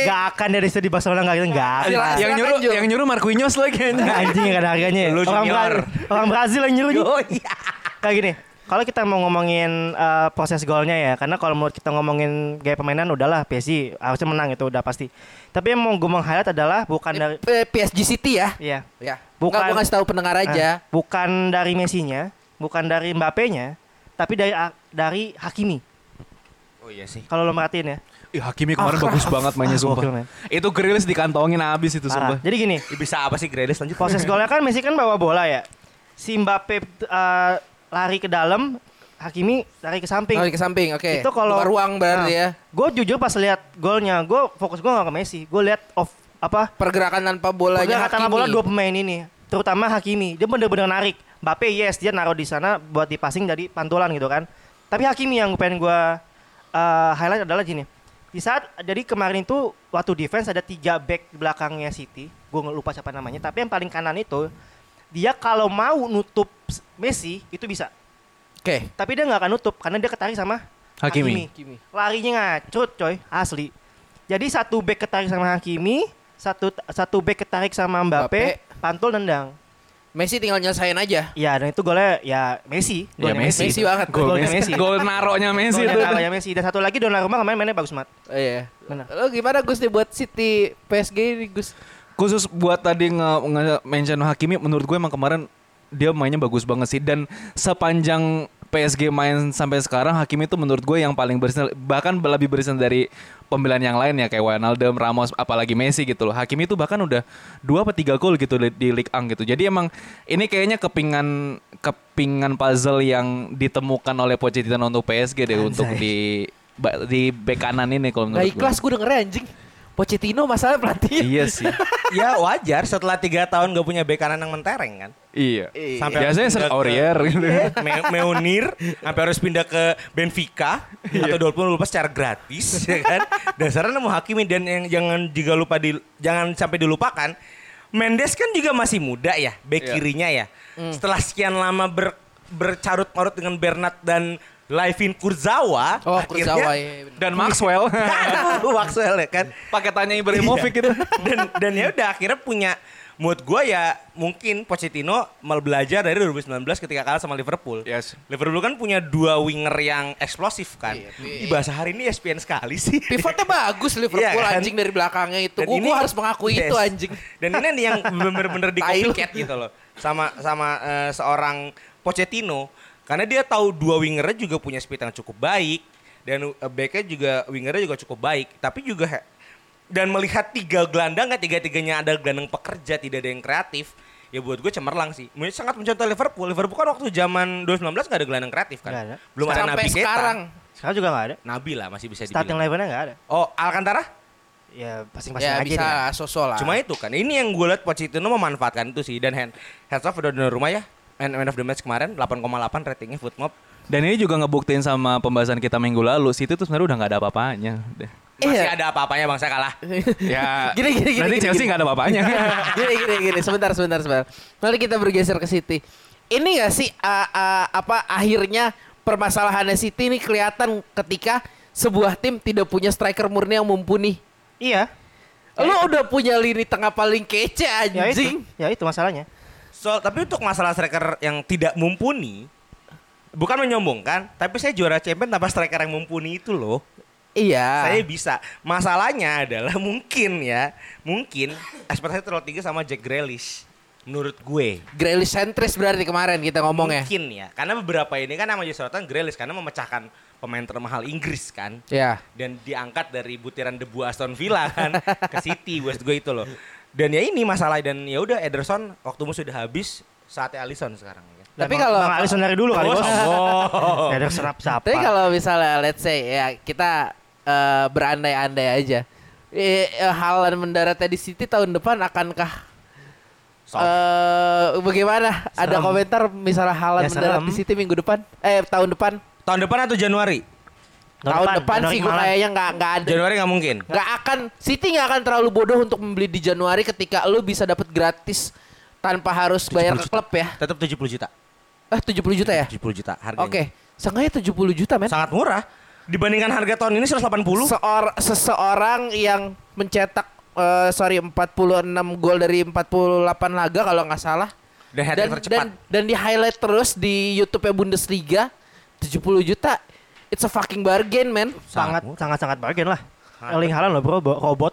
Speaker 3: Gak akan dari situ di Barcelona gak gitu, gak akan.
Speaker 2: Silakan,
Speaker 4: yang nyuruh
Speaker 2: Jul.
Speaker 4: yang nyuruh Marquinhos lagi kayaknya.
Speaker 3: Anjing gak ada harganya.
Speaker 1: Lu
Speaker 3: orang,
Speaker 1: junior.
Speaker 3: Bra- orang Brazil yang nyuruh.
Speaker 1: Oh iya.
Speaker 3: Kayak gini. Kalau kita mau ngomongin eh, proses golnya ya, karena kalau menurut kita ngomongin gaya permainan udahlah PSG harusnya menang itu udah pasti. Tapi yang mau gue meng-highlight adalah bukan dari
Speaker 2: Eh, PSG City ya.
Speaker 3: Iya.
Speaker 2: Ya.
Speaker 3: Bukan-
Speaker 2: gue ngasih tahu pendengar aja.
Speaker 3: Ah, bukan dari Messi-nya, bukan dari Mbappe-nya, tapi dari dari Hakimi.
Speaker 1: Oh iya sih.
Speaker 3: Kalau lo merhatiin ya.
Speaker 4: Ih, Hakimi kemarin bagus banget mainnya
Speaker 3: Ah,
Speaker 4: sumpah.
Speaker 3: gokil, men.
Speaker 4: Itu Grealish dikantongin habis itu
Speaker 3: Parah.
Speaker 4: sumpah.
Speaker 3: Jadi gini,
Speaker 1: Ya, bisa apa sih Grealish lanjut?
Speaker 3: proses golnya kan Messi kan bawa bola ya. Si Mbappe eh, lari ke dalam, Hakimi lari ke samping.
Speaker 2: Oh, ke samping, oke.
Speaker 3: Itu kalau
Speaker 2: ruang berarti ya.
Speaker 3: Gue jujur pas lihat golnya, gue fokus gue gak ke Messi. Gue lihat off apa
Speaker 2: Pergerakan tanpa bolanya
Speaker 3: pergerakan tanpa bola dua pemain ini, terutama Hakimi. Dia bener-bener narik. Mbappe yes dia naruh di sana buat dipassing dari pantulan gitu kan. Tapi Hakimi yang pengen gue eh, highlight adalah gini. Di saat jadi kemarin itu waktu defense ada tiga back di belakangnya City, gue lupa siapa namanya. Tapi yang paling kanan itu dia kalau mau nutup Messi itu bisa.
Speaker 2: Oke.
Speaker 3: Tapi dia nggak akan nutup karena dia ketarik sama
Speaker 4: Hakimi.
Speaker 2: Hakimi.
Speaker 3: Larinya ngacut coy, asli. Jadi satu back ketarik sama Hakimi, satu satu back ketarik sama Mbappe,
Speaker 2: Mbappe.
Speaker 3: pantul nendang.
Speaker 2: Messi tinggal nyelesain aja.
Speaker 3: Iya, dan itu golnya ya Messi.
Speaker 4: Ya
Speaker 3: Golnya
Speaker 4: Messi.
Speaker 2: Messi banget.
Speaker 4: Gol
Speaker 3: Golnya
Speaker 4: Messi.
Speaker 3: Messi.
Speaker 4: Gol naronya Messi
Speaker 3: Golnya
Speaker 4: itu.
Speaker 3: namanya Messi. Dan satu lagi Donnarumma kemarin mainnya bagus banget.
Speaker 2: Oh, iya.
Speaker 3: Benar.
Speaker 2: Lo gimana Gus nih buat City PSG ini Gus?
Speaker 4: Khusus buat tadi nge-mention Hakimi menurut gue emang kemarin dia mainnya bagus banget sih dan sepanjang PSG main sampai sekarang Hakimi itu menurut gue yang paling bersinar bahkan lebih bersinar dari pembelaan yang lain ya kayak Wijnaldum, Ramos apalagi Messi gitu loh. Hakimi itu bahkan udah dua atau tiga gol gitu di, di Ligue 1 gitu. Jadi emang ini kayaknya kepingan kepingan puzzle yang ditemukan oleh Pochettino untuk PSG deh untuk di di bek kanan ini kalau
Speaker 2: Gak
Speaker 4: menurut gue.
Speaker 2: ikhlas gue denger anjing. Pochettino masalah pelatih.
Speaker 4: Iya sih.
Speaker 1: ya wajar setelah tiga tahun gak punya bek kanan yang mentereng kan.
Speaker 4: Iya.
Speaker 1: Sampai
Speaker 4: Biasanya
Speaker 1: ke-
Speaker 4: Aurier gitu.
Speaker 1: Me- Meunir sampai harus pindah ke Benfica atau Dortmund lupa secara gratis ya kan. Dasarnya mau Hakimi dan yang jangan juga lupa di jangan sampai dilupakan Mendes kan juga masih muda ya, bek
Speaker 4: Iya.
Speaker 1: kirinya ya. Setelah sekian lama ber, bercarut-marut dengan Bernat dan Laivin Kurzawa,
Speaker 2: Oh,
Speaker 1: akhirnya-
Speaker 2: Kurzawa ya. bener.
Speaker 4: Dan Maxwell.
Speaker 1: Maxwell ya kan.
Speaker 4: Pakai tanya Ibrahimovic gitu.
Speaker 1: dan dan ya udah akhirnya punya mood gue ya mungkin Pochettino mal belajar dari 2019 ketika kalah sama Liverpool.
Speaker 4: Yes.
Speaker 1: Liverpool kan punya dua winger yang eksplosif kan.
Speaker 2: Iya,
Speaker 1: Ih, bahasa hari ini ESPN sekali sih.
Speaker 2: Pivotnya bagus Liverpool
Speaker 1: Iya kan?
Speaker 2: anjing dari belakangnya itu.
Speaker 1: Dan
Speaker 2: Gue
Speaker 1: ini-
Speaker 2: harus mengakui
Speaker 1: Yes.
Speaker 2: itu anjing.
Speaker 1: Dan ini yang bener-bener di gitu loh. Sama sama eh, seorang Pochettino karena dia tahu dua wingernya juga punya speed yang cukup baik dan uh, backnya juga wingernya juga cukup baik. Tapi juga dan melihat tiga gelandang nggak tiga-tiganya ada gelandang pekerja tidak ada yang kreatif ya buat gue cemerlang sih. Mungkin sangat mencontoh Liverpool. Liverpool kan waktu zaman 2019 nggak ada gelandang kreatif kan.
Speaker 3: Nggak ada.
Speaker 1: Belum ada
Speaker 2: Sampai
Speaker 1: Nabi Keita.
Speaker 2: sekarang.
Speaker 3: Sekarang juga nggak ada.
Speaker 1: Nabi lah masih bisa
Speaker 3: Starting
Speaker 1: dibilang.
Speaker 3: levelnya nggak ada.
Speaker 1: Oh Alcantara?
Speaker 3: Ya pasing-pasing
Speaker 2: Ya
Speaker 3: aja
Speaker 2: bisa
Speaker 3: dia.
Speaker 2: sosok lah.
Speaker 1: Cuma itu kan. Ini yang gue lihat Pochettino memanfaatkan itu sih dan hand, heads off udah di rumah ya. Man, man of the match kemarin 8,8 ratingnya Footmob.
Speaker 4: Dan ini juga ngebuktiin sama pembahasan kita minggu lalu, City tuh sebenarnya udah nggak ada apa-apanya.
Speaker 1: Masih
Speaker 2: Iya.
Speaker 1: ada apa-apanya bang saya kalah.
Speaker 4: ya,
Speaker 2: Gini, gini, gini,
Speaker 4: berarti
Speaker 2: gini,
Speaker 4: Chelsea
Speaker 2: gini.
Speaker 4: nggak ada apa-apanya.
Speaker 2: gini gini gini sebentar sebentar sebentar. Mari kita bergeser ke City. Ini gak sih uh, uh, apa akhirnya permasalahannya City ini kelihatan ketika sebuah tim tidak punya striker murni yang mumpuni.
Speaker 3: Iya.
Speaker 2: Lu udah punya lini tengah paling kece
Speaker 3: Ya itu.
Speaker 2: anjing.
Speaker 3: Ya itu masalahnya.
Speaker 1: So, tapi untuk masalah striker yang tidak mumpuni, bukan menyombongkan, tapi saya juara champion tanpa striker yang mumpuni itu loh.
Speaker 2: Iya.
Speaker 1: Saya bisa. Masalahnya adalah mungkin ya, mungkin ekspektasi terlalu tinggi sama Jack Grealish. Menurut gue.
Speaker 2: Grealish sentris berarti kemarin kita ngomong ya.
Speaker 1: Mungkin ya. Karena beberapa ini kan nama sorotan Grealish karena memecahkan pemain termahal Inggris kan.
Speaker 2: Ya.
Speaker 1: Dan diangkat dari butiran debu Aston Villa kan ke City West gue itu loh. Dan ya ini masalah dan ya udah Ederson waktumu sudah habis saatnya Alisson sekarang ya.
Speaker 2: Tapi kalau
Speaker 3: Bang Alisson dari dulu kali
Speaker 1: Oh,
Speaker 3: bos. Ya ada senap siapa?
Speaker 2: Tapi kalau misalnya let's say ya kita eh, berandai-andai aja. Eh, eh, Haaland mendaratnya di City tahun depan akankah
Speaker 1: Soft.
Speaker 2: eh bagaimana? Ada
Speaker 3: Serem.
Speaker 2: komentar misalnya Haaland
Speaker 3: Ya,
Speaker 2: mendarat
Speaker 3: serem.
Speaker 2: di City minggu depan? Eh tahun depan?
Speaker 1: Tahun depan atau Januari?
Speaker 2: Tahun, depan,
Speaker 3: Januari
Speaker 2: sih gue kayaknya nggak nggak ada.
Speaker 1: Januari nggak mungkin.
Speaker 2: Nggak akan City nggak akan terlalu bodoh untuk membeli di Januari ketika lu bisa dapat gratis tanpa harus bayar ke
Speaker 1: 70
Speaker 2: klub ya.
Speaker 1: Tetap 70 juta.
Speaker 2: Eh 70 juta ya?
Speaker 1: 70 juta harganya.
Speaker 2: Oke. Seenggaknya 70 juta men.
Speaker 1: Sangat murah. Dibandingkan harga tahun ini 180.
Speaker 2: Seor seseorang yang mencetak eh, sorry 46 gol dari 48 laga kalau nggak salah.
Speaker 1: Dan
Speaker 2: Dan, dan dan di highlight terus di YouTube Bundesliga 70 juta. It's a fucking bargain, man.
Speaker 3: sangat sangat sangat bargain lah. Erling Haaland loh bro, bo- robot.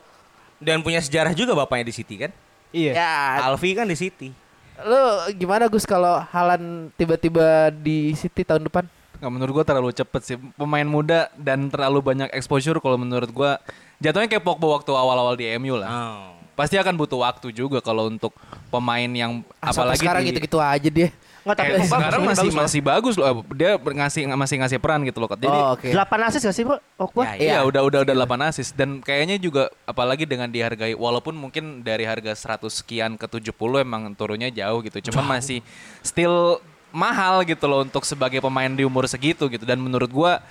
Speaker 1: Dan punya sejarah juga bapaknya di City kan.
Speaker 3: Iya.
Speaker 2: Ya,
Speaker 1: Alfi kan di City.
Speaker 2: lu gimana Gus kalau Halan tiba-tiba di City tahun depan?
Speaker 4: Nggak, menurut gua terlalu cepet sih. Pemain muda dan terlalu banyak exposure kalau menurut gua jatuhnya kayak Pogba waktu awal-awal di MU lah.
Speaker 1: Oh.
Speaker 4: Pasti akan butuh waktu juga kalau untuk pemain yang
Speaker 2: Ah, sampai
Speaker 4: apalagi
Speaker 2: sekarang
Speaker 4: di-
Speaker 2: gitu-gitu aja dia.
Speaker 3: Nggak tapi
Speaker 4: Eh,
Speaker 3: bagus,
Speaker 4: sekarang
Speaker 3: bagus,
Speaker 4: masih
Speaker 3: bagus loh.
Speaker 4: masih bagus loh. Dia ngasih masih ngasih peran gitu loh. Jadi
Speaker 2: oh, oke.
Speaker 3: 8 asis gak sih bro? Pogba?
Speaker 1: Ya,
Speaker 4: Iya,
Speaker 2: Iya.
Speaker 4: udah udah udah 8 asis dan kayaknya juga apalagi dengan dihargai walaupun mungkin dari harga 100 sekian ke 70 emang turunnya jauh gitu. Cuman masih still mahal gitu loh untuk sebagai pemain di umur segitu gitu dan menurut gua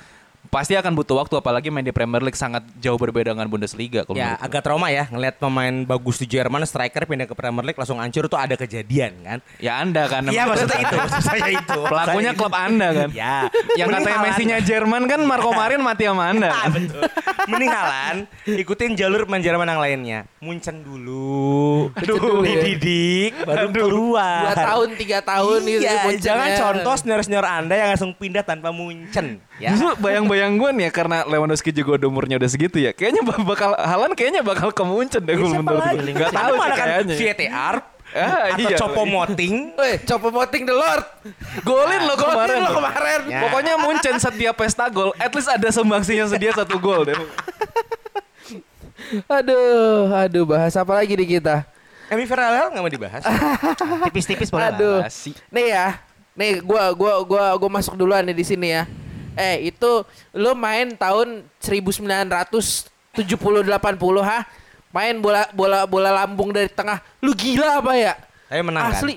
Speaker 4: pasti akan butuh waktu apalagi main di Premier League sangat jauh berbeda dengan Bundesliga kalau
Speaker 1: Ya agak trauma ya ngelihat pemain bagus di Jerman striker pindah ke Premier League langsung hancur tuh ada kejadian kan.
Speaker 4: Ya Anda kan
Speaker 1: Iya maksudnya itu maksud saya itu.
Speaker 4: pelakunya klub Anda kan.
Speaker 1: Ya.
Speaker 4: Yang
Speaker 1: Mending
Speaker 4: katanya. Messi-nya Jerman kan Marco Marin mati sama Anda.
Speaker 1: Ah, betul. Mending Haaland ikutin jalur pemain Jerman yang lainnya. Munchen dulu.
Speaker 2: dulu ya.
Speaker 1: Dididik baru keluar.
Speaker 2: Dua tahun, tiga tahun gitu.
Speaker 1: Iya,
Speaker 2: Munchen
Speaker 1: jangan
Speaker 2: ya.
Speaker 1: contoh senior-senior Anda yang langsung pindah tanpa Munchen. Ya.
Speaker 4: Justru bayang-bayang gue nih ya karena Lewandowski juga udah umurnya udah segitu ya. Kayaknya bak- bakal Halan kayaknya bakal ke Munchen deh gue
Speaker 1: Siapa
Speaker 4: menurut gue. Enggak tahu sih
Speaker 1: kan
Speaker 4: kayaknya.
Speaker 1: VTR
Speaker 4: Ah,
Speaker 1: atau
Speaker 4: iya.
Speaker 1: Copo Moting.
Speaker 2: Weh, Copo Moting the Lord.
Speaker 4: Golin lo
Speaker 2: Golin
Speaker 4: kemarin.
Speaker 2: lo kemarin.
Speaker 1: Ya.
Speaker 4: Pokoknya Munchen setiap pesta gol, at least ada sumbangsinya sedia satu gol deh.
Speaker 2: Aduh, aduh bahas apa lagi nih kita?
Speaker 1: Emi Ferrell nggak mau dibahas.
Speaker 3: Tipis-tipis boleh.
Speaker 2: Aduh. Nih ya. Nih gua gua gua gua masuk duluan nih di sini ya. Eh, itu lu main tahun 1970 80 ha? Main bola bola bola lambung dari tengah. Lu gila apa ya?
Speaker 1: Tapi menang kan?
Speaker 2: Asli.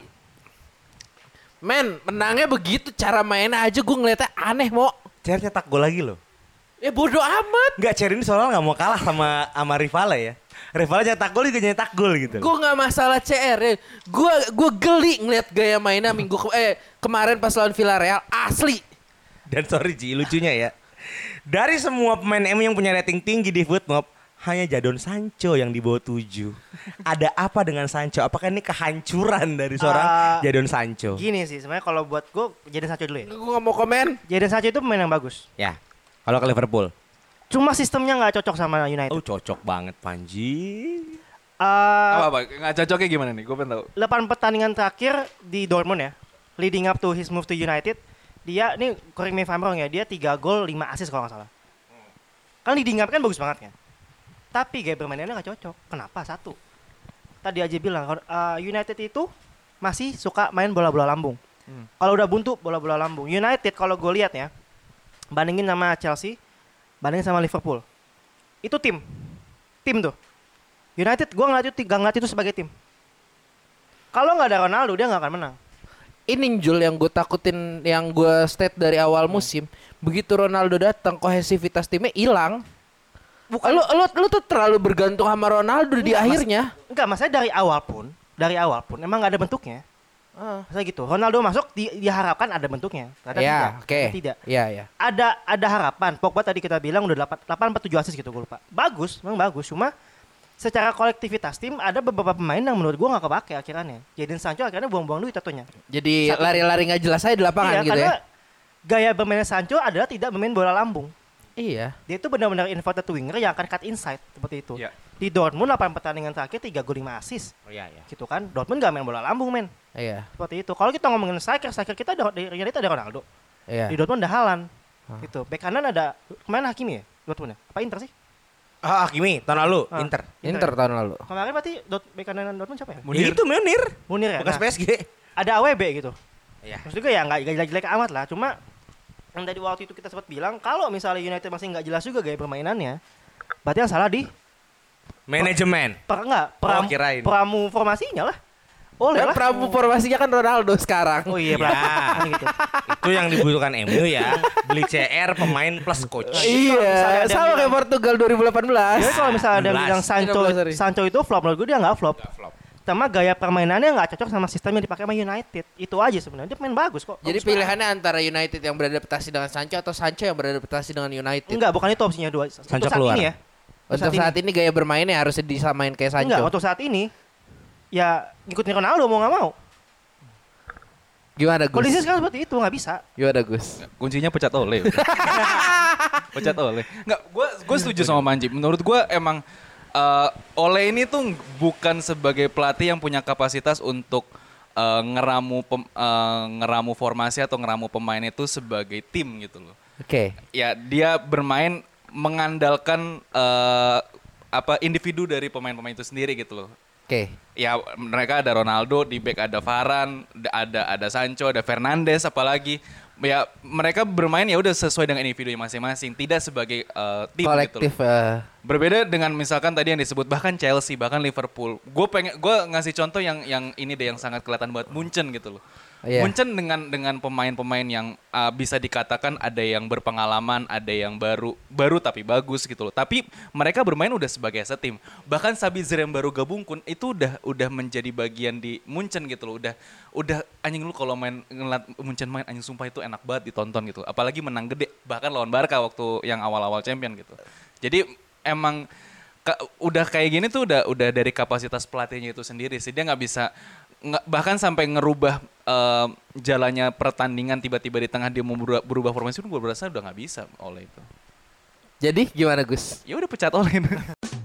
Speaker 2: Men, menangnya begitu cara mainnya aja gue ngeliatnya aneh, Mo.
Speaker 1: Cer nyetak gol lagi loh.
Speaker 2: Ya bodoh amat.
Speaker 1: Enggak, Cer ini soalnya nggak mau kalah sama sama rivalnya ya. Rivalnya nyetak gol juga nyetak gol gitu.
Speaker 2: Gue nggak masalah CR ya. Gue gue geli ngeliat gaya mainnya minggu ke- eh kemarin pas lawan Villarreal asli.
Speaker 1: Dan sorry Ji, lucunya ya. Dari semua pemain MU yang punya rating tinggi di Footmob, hanya Jadon Sancho yang di bawah 7. Ada apa dengan Sancho? Apakah ini kehancuran dari seorang
Speaker 3: Ah,
Speaker 1: Jadon Sancho?
Speaker 3: Gini sih sebenarnya kalau buat gue Jadon Sancho dulu ya.
Speaker 2: Gue nggak mau komen.
Speaker 3: Jadon Sancho itu pemain yang bagus.
Speaker 1: Ya. Kalau ke Liverpool.
Speaker 3: Cuma sistemnya nggak cocok sama United.
Speaker 1: Oh, cocok banget Panji.
Speaker 3: Eh,
Speaker 4: Apa apa? Nggak cocoknya gimana nih? Gue pengen tahu.
Speaker 3: 8 pertandingan terakhir di Dortmund ya, leading up to his move to United, dia ini correct me if I'm wrong ya, dia 3 gol 5 assist kalau nggak salah. Kan leading up kan bagus banget kan. Tapi gaya bermainnya nggak cocok. Kenapa? Satu. Tadi aja bilang uh, United itu masih suka main bola-bola lambung.
Speaker 4: Hmm.
Speaker 3: Kalau udah buntu bola-bola lambung. United kalau gue lihat ya, bandingin sama Chelsea, bandingin sama Liverpool. Itu tim. Tim tuh. United gue ngeliat itu, gak ngeliat itu sebagai tim. Kalau nggak ada Ronaldo dia nggak akan menang.
Speaker 2: Ini Jul yang gue takutin yang gue state dari awal musim. Begitu Ronaldo datang kohesivitas timnya hilang. Bukan. Lu, lu, lu tuh terlalu bergantung sama Ronaldo di
Speaker 3: Enggak, Mas.
Speaker 2: akhirnya.
Speaker 3: Enggak, maksudnya dari awal pun, dari awal pun emang nggak ada bentuknya.
Speaker 2: Ah.
Speaker 3: Maksudnya gitu. Ronaldo masuk di, diharapkan ada bentuknya. Ternyata tidak.
Speaker 2: Ya, oke.
Speaker 3: Ternyata Tidak.
Speaker 2: Iya, iya.
Speaker 3: Ada ada harapan. Pogba tadi kita bilang udah 8 8 atau 7 assist gitu gue lupa. Bagus, memang bagus. Cuma secara kolektivitas tim ada beberapa pemain yang menurut gua nggak kepake akhirnya. Jadon Sancho akhirnya buang-buang duit tentunya.
Speaker 2: Jadi lari-lari nggak jelas aja di lapangan
Speaker 3: Iya,
Speaker 2: gitu
Speaker 3: karena
Speaker 2: ya.
Speaker 3: gaya bermainnya Sancho adalah tidak bermain bola lambung.
Speaker 2: Iya.
Speaker 3: Dia itu benar-benar inverted winger yang akan cut inside seperti itu.
Speaker 4: Iya.
Speaker 3: Di Dortmund 8 pertandingan terakhir 3 gol 5 assist.
Speaker 1: Oh iya iya.
Speaker 3: Gitu kan. Dortmund gak main bola lambung, men.
Speaker 2: Iya.
Speaker 3: Seperti itu. Kalau kita ngomongin striker, striker kita ada di United ada Ronaldo.
Speaker 2: Iya.
Speaker 3: Di Dortmund ada Haaland. Gitu. Back kanan ada kemarin Hakimi ya? Dortmund ya? Apa Inter sih?
Speaker 1: Ah, Hakimi tahun lalu
Speaker 3: Ah.
Speaker 1: Inter.
Speaker 2: Inter tahun lalu.
Speaker 3: Kemarin berarti Dort back kanan Dortmund siapa ya?
Speaker 1: Ya itu Munir.
Speaker 3: Munir ya.
Speaker 1: Bekas
Speaker 3: Nah,
Speaker 1: PSG.
Speaker 3: ada AWB gitu.
Speaker 1: Iya.
Speaker 3: Maksud gue ya nggak jelek-jelek amat lah. Cuma yang tadi waktu itu kita sempat bilang kalau misalnya United masih nggak jelas juga gaya permainannya, berarti yang salah di
Speaker 1: Manajemen.
Speaker 3: per enggak pram,
Speaker 1: Oh, kirain.
Speaker 3: pramu formasinya lah. Oleh
Speaker 2: Dan
Speaker 3: lah.
Speaker 2: pramu formasinya kan Ronaldo sekarang.
Speaker 3: Oh iya,
Speaker 1: Ya.
Speaker 3: Pram. gitu.
Speaker 1: Itu yang dibutuhkan MU ya. Beli CR pemain plus coach.
Speaker 2: Iya,
Speaker 3: ada
Speaker 2: sama kayak Portugal 2018.
Speaker 3: Jadi kalau misalnya ada yang
Speaker 1: 16.
Speaker 3: bilang Sancho,
Speaker 2: 16, sorry.
Speaker 3: Sancho itu flop, menurut gue dia nggak flop. Sama gaya permainannya nggak cocok sama sistem yang dipakai sama United. Itu aja sebenarnya. Dia main bagus kok.
Speaker 2: Jadi
Speaker 3: Bagus
Speaker 2: pilihannya antara United yang beradaptasi dengan Sancho atau Sancho yang beradaptasi dengan. United.
Speaker 3: Enggak, bukan itu opsinya dua. Untuk
Speaker 1: Sancho
Speaker 3: saat
Speaker 1: keluar.
Speaker 3: ini ya.
Speaker 2: Untuk saat ini gaya bermainnya harusnya disamain kayak Sancho.
Speaker 3: Enggak, untuk saat ini ya ngikutin Ronaldo mau nggak mau.
Speaker 2: Gimana Gus?
Speaker 3: Kondisi sekarang seperti itu nggak bisa.
Speaker 2: Gimana Gus?
Speaker 4: Kuncinya pecat oleh. pecat oleh. Enggak, gue gue setuju sama Manji. Menurut gue emang eh, Oleh ini tuh bukan sebagai pelatih yang punya kapasitas untuk eh, ngeramu pem- eh, ngeramu formasi atau ngeramu pemain itu sebagai tim gitu loh.
Speaker 2: Oke.
Speaker 4: Ya dia bermain mengandalkan eh, apa individu dari pemain-pemain itu sendiri gitu loh.
Speaker 2: Oke.
Speaker 4: Ya mereka ada Ronaldo, di back ada Varane, da- ada ada Sancho, ada Fernandes apalagi. Ya mereka bermain ya udah sesuai dengan individu masing-masing, tidak sebagai eh, tim gitu.
Speaker 2: Kolektif eh,
Speaker 4: Berbeda dengan misalkan tadi yang disebut bahkan Chelsea, bahkan Liverpool. Gue pengen gue ngasih contoh yang yang ini deh yang sangat kelihatan buat Munchen gitu loh.
Speaker 2: Iya.
Speaker 4: Munchen dengan dengan pemain-pemain yang uh, bisa dikatakan ada yang berpengalaman, ada yang baru baru tapi bagus gitu loh. Tapi mereka bermain udah sebagai setim. Bahkan Sabitzer yang baru gabung pun itu udah udah menjadi bagian di Munchen gitu loh. Udah udah anjing lu kalau main ngeliat Munchen main anjing sumpah itu enak banget ditonton gitu. Apalagi menang gede bahkan lawan Barca waktu yang awal-awal champion gitu. Jadi emang ka- udah kayak gini tuh udah udah dari kapasitas pelatihnya itu sendiri sih dia nggak bisa nggak- bahkan sampai ngerubah eh, jalannya pertandingan tiba-tiba di tengah dia mau berubah, berubah formasi pun gue berasa udah nggak bisa oleh itu
Speaker 2: Jadi gimana Gus?
Speaker 4: ya udah pecat oleh